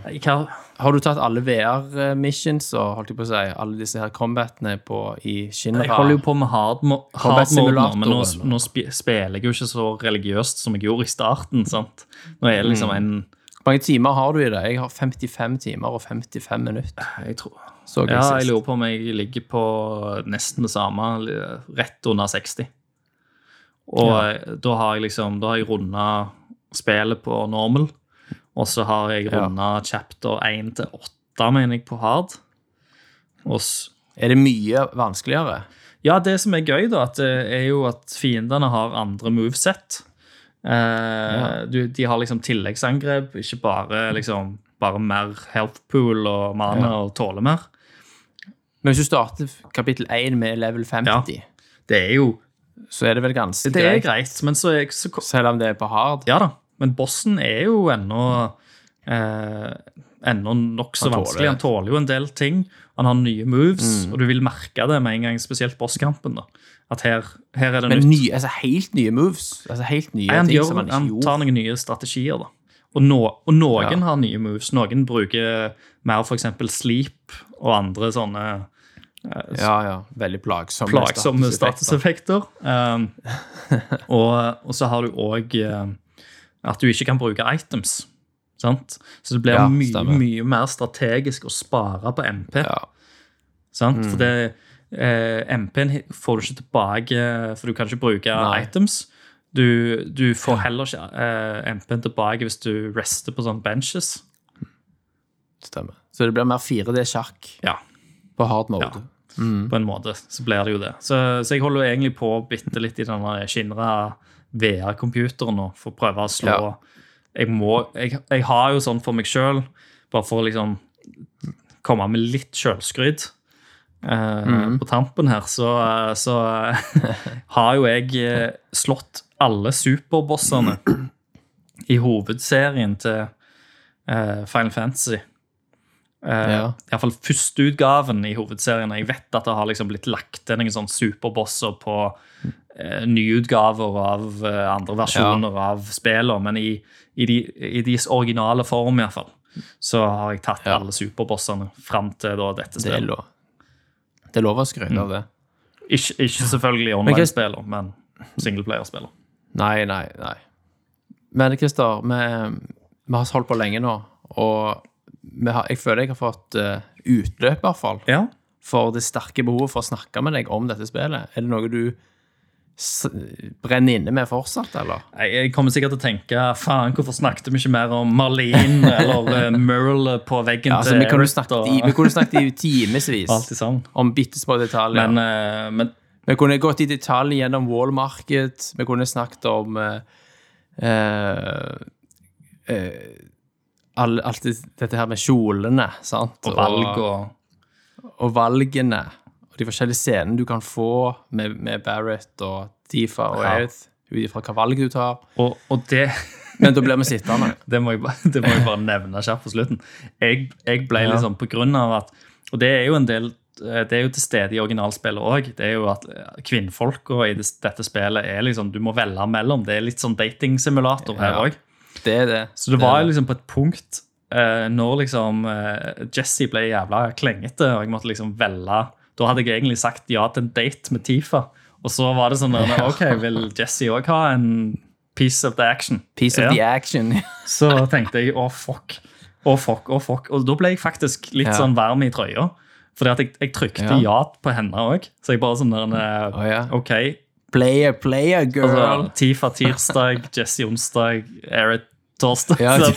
har du tatt alle VR-missions og holdt jeg på å si, alle disse her combatene på, i Shinra? jeg holder jo på med hard, hard mode men nå, nå spiller jeg jo ikke så religiøst som jeg gjorde i starten. sant? Nå er det liksom Mm. en Hvor mange timer har du i det? Jeg har 55 timer og 55 minutter. Jeg tror Så jeg Ja, jeg sist. lurer på om jeg ligger på nesten det samme, rett under 60. Og ja. da har jeg liksom Da har jeg runda spillet på normal, og så har jeg Ja. chapter 1 til 8, mener jeg, på hard. Og s- Er det mye vanskeligere? Ja, det som er gøy, da, det er jo at fiendene har andre moveset. Eh, du, de har liksom tilleggsangrep, ikke bare liksom bare mer health pool og mana Ja. og tåler mer. Men hvis du starter kapittel 1 med level 50, Det er jo så er det vel ganske Det er greit? greit, men så, er, så Selv om det er på hard? Ja da, men bossen er jo ennå eh, Ennå nokså vanskelig. Han tåler jo en del ting. Han har nye moves, og du vil merke det med en gang, spesielt bosskampen. da. At her, her er det Men nytt. nye, altså helt nye moves? Altså helt nye han, ting gjør, som han han ikke tar noen nye strategier, da. Og, no, og noen Ja. har nye moves. Noen bruker mer f.eks. sleep og andre sånne Ja, ja. Veldig plagsomme, plagsomme statuseffekter. statuseffekter. Um, og, og så har du òg at du ikke kan bruke items. Sant? Så det blir Ja, mye, mye mer strategisk å spare på MP. Ja. Sant? For det, eh, MP-en får du ikke tilbake, for du kan ikke bruke Nei. items. Du, du får heller ikke eh, MP-en tilbake hvis du rester på sånne benches. Stemmer. Så det blir mer 4D-sjakk Ja, på hard mode. Ja. på en måte så blir det jo det. Så, så jeg holder egentlig på bitte litt i denne Shinra VR-computeren nå, for å prøve å slå Ja. jeg, må, jeg, jeg har jo sånn for meg sjøl, bare for å liksom komme med litt sjølskryt. Eh, På tampen her, så, så (laughs) har jo jeg eh, slått alle superbossene (clears throat) i hovedserien til uh, Final Fantasy. Uh, Ja. Iallfall førsteutgaven i hovedserien. Jeg vet at det har liksom blitt lagt til noen sånne superbosser på uh, nyutgaver av uh, andre versjoner av spillene, men i, i, de, i deres originale form, iallfall, så har jeg tatt Ja. alle superbossene fram til da, dette Det er spillet. lov, det er lov å skryte Mm. av det. Ikke, ikke selvfølgelig online-spiller, men singleplayerspiller. Nei, nei, nei. Men Christer, vi, vi har holdt på lenge nå, og har, jeg føler jeg har fått uh, utløp, i hvert fall, Ja. for det sterke behovet for å snakke med deg om dette spillet. Er det noe du brenner inne med fortsatt, eller? Jeg jeg kommer sikkert til å tenke faen, hvorfor snakket vi ikke mer om Marlene (laughs) eller uh, Merle på veggen Ja, altså, til Eric vi kunne snakket i timevis (laughs) om bitte små detaljer. Men, uh, men Vi kunne gått i detalj gjennom Wall Market. Vi kunne snakket om uh, uh, eh, all- alt dette her med kjolene, sant? og valg og og valgene. Og de forskjellige scenene du kan få med, med Barrett og Tifa og Ja. Ut ifra hva valg du tar. Og, og det, Men da blir vi sittende. (laughs) det, må jeg, det må jeg bare nevne kjapt på slutten. Jeg, jeg ble Ja. liksom på grunn av at Og det er jo en del eh, det er jo til stede i originalspillet òg. Det er jo at eh, kvinnfolka i dette spillet er liksom Du må velge mellom. Det er litt sånn datingsimulator her Ja. Det er det. Så det var jo liksom på et punkt eh, når liksom eh, Jesse ble jævla klengete, og jeg måtte liksom velge Da hadde jeg egentlig sagt ja til en date med Tifa. Og så var det sånn der, OK, vil Jesse òg ha en piece of the action? Piece of Ja. the action. (laughs) Så tenkte jeg å, fuck. Å, fuck, å, fuck. Og da ble jeg faktisk litt Ja. sånn varm i trøya. Fordi at jeg, jeg trykte ja. Ja. på henne òg. Så jeg bare sånn der eh, oh, ja. OK. Player, player, girl. Altså, Tifa tirsdag, Jesse onsdag, Eric torsdag. Ja, så,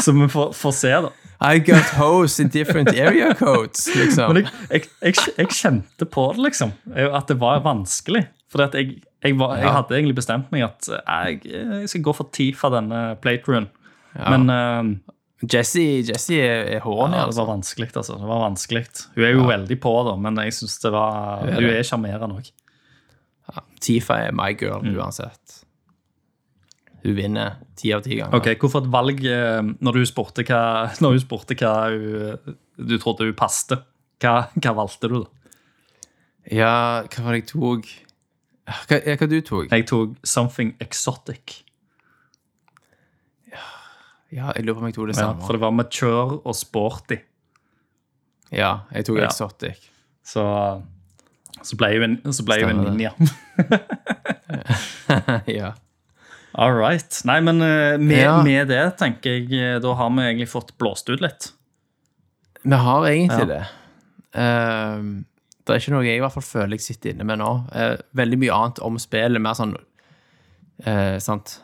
(laughs) så vi får, får se, da. I got hoes in different area codes, liksom. Men jeg, jeg, jeg, jeg kjente på det, liksom. At det var vanskelig. For jeg, jeg, var, Ja. hadde egentlig bestemt meg at jeg, jeg skal gå for Tifa denne playthroughen. Men uh, Jessie, Jesse er, er horny, ja, det altså. var vanskelig, altså. Det var vanskelig. Hun er jo veldig på, da, men jeg synes det var Hun er er sjarmerende òg. Tifa er my girl, Mm. uansett. Hun vinner ti av ti ganger. Ok, Hvorfor et valg eh, når du spurte hva, (laughs) når hun spurte hva hun, du trodde hun passte? Hva, hva valgte du, da? Ja, hva var det jeg tok? Hva, ja, hva du tok? Jeg tok Something Exotic. Ja, jeg lurer på om jeg tok det Ja, samme. for det var mature og sporty. Ja, jeg tok Ja. exotic. Så, så ble hun en, ninja. (laughs) (laughs) ja. All right. Nei, men eh, med, Ja. med det tenker jeg eh, Da har vi egentlig fått blåst ut litt. Vi har egentlig Ja. det. Uh, det er ikke noe jeg i hvert fall føler jeg sitter inne med nå. Uh, veldig mye annet om spillet, mer sånn uh, sant?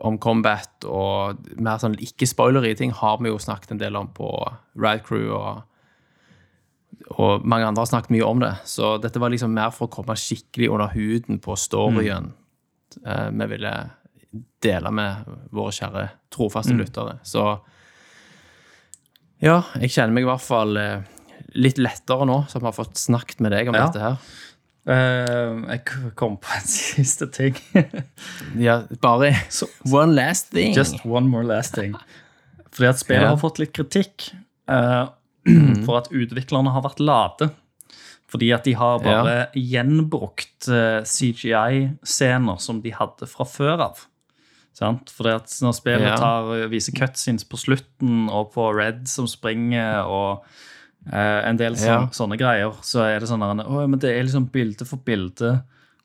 Om combat og mer sånn ikke-spoilery ting har vi jo snakket en del om på Ride Crew og og mange andre har snakket mye om det. Så dette var liksom mer for å komme skikkelig under huden på storyen eh, vi ville dele med våre kjære trofaste lyttere. Så ja, jeg kjenner meg i hvert fall eh, litt lettere nå, som har fått snakket med deg om Ja. dette her. Uh, jeg kom på en (laughs) siste ting. (laughs) Ja, bare one last thing. Just one more last thing. Fordi at spillet Ja. har fått litt kritikk uh, (clears throat) for at utviklerne har vært late. Fordi at de har bare gjenbrukt eh, CGI-scener som de hadde fra før av. Sant? Fordi at når spillet Ja. tar, viser cutscenes på slutten, og på Red som springer, og eh, en del sånn, Ja. sånne greier, så er det sånn at, «Å, men det er liksom bilde for bilde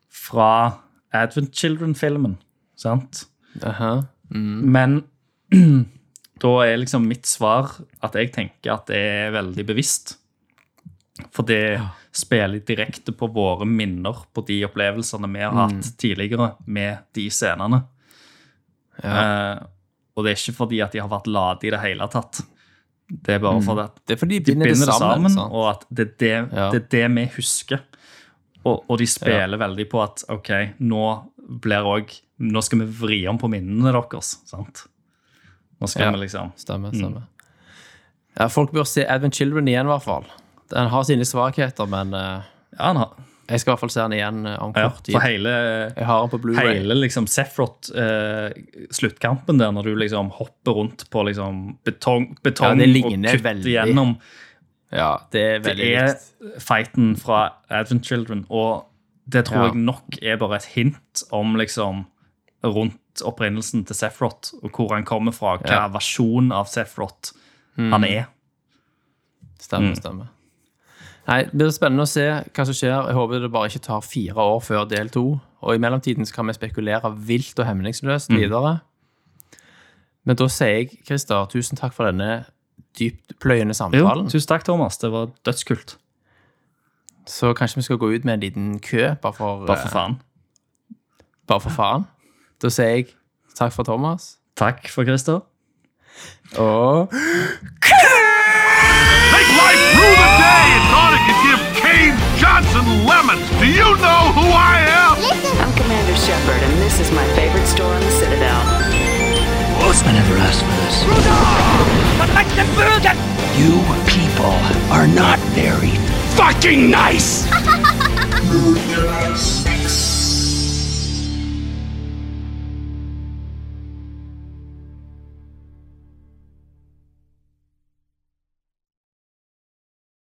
fra Advent Children-filmen. Sant? Mm. Men (clears throat) da er liksom mitt svar at jeg tenker at det er veldig bevisst. For det spiller direkte på våre minner på de opplevelsene vi har hatt tidligere med de scenene. Eh, og det er ikke fordi at de har vært late i det hele tatt. Det er bare fordi at Det er fordi de de binder, binder det sammen. sammen og at det er det, Ja. det, er det vi husker. Og, og de spiller veldig på at ok, nå blir òg Nå skal vi vri om på minnene deres. sant? Nå skal Ja. vi liksom Stemmer, stemmer. Ja, folk bør se Advent Children igjen, i hvert fall. Den har sine svakheter, men uh, Ja, han har, jeg skal i hvert fall se den igjen eh, om kort tid. for hele, Jeg har den på hele liksom Sefrot-sluttkampen der, når du liksom hopper rundt på liksom betong, betong Ja, og kutter veldig. gjennom Ja, det er Det er likt. fighten fra Advent Children, og det tror Ja. jeg nok er bare et hint om liksom rundt opprinnelsen til Sefrot, og hvor han kommer fra, hva Ja. versjon av Sefrot Mm. han er. Stemmer, Mm. stemmer. Nei, Det blir spennende å se hva som skjer. Jeg håper det bare ikke tar fire år før del to. Og i mellomtiden så kan vi spekulere vilt og hemningsløst Mm. videre. Men da sier jeg, Christer, tusen takk for denne dyptpløyende Jo, samtalen. tusen takk, Thomas. Det var dødskult. Så kanskje vi skal gå ut med en liten kø, bare for, Bare for eh, faen. bare for faen. Da sier jeg takk for Thomas. Takk for Christer. Og Make life rue the day could give Cave Johnson lemons. Do you know who I am? I'm Commander Shepard, and this is my favorite store on the Citadel. I never asked for this. You people are not very fucking nice! (laughs)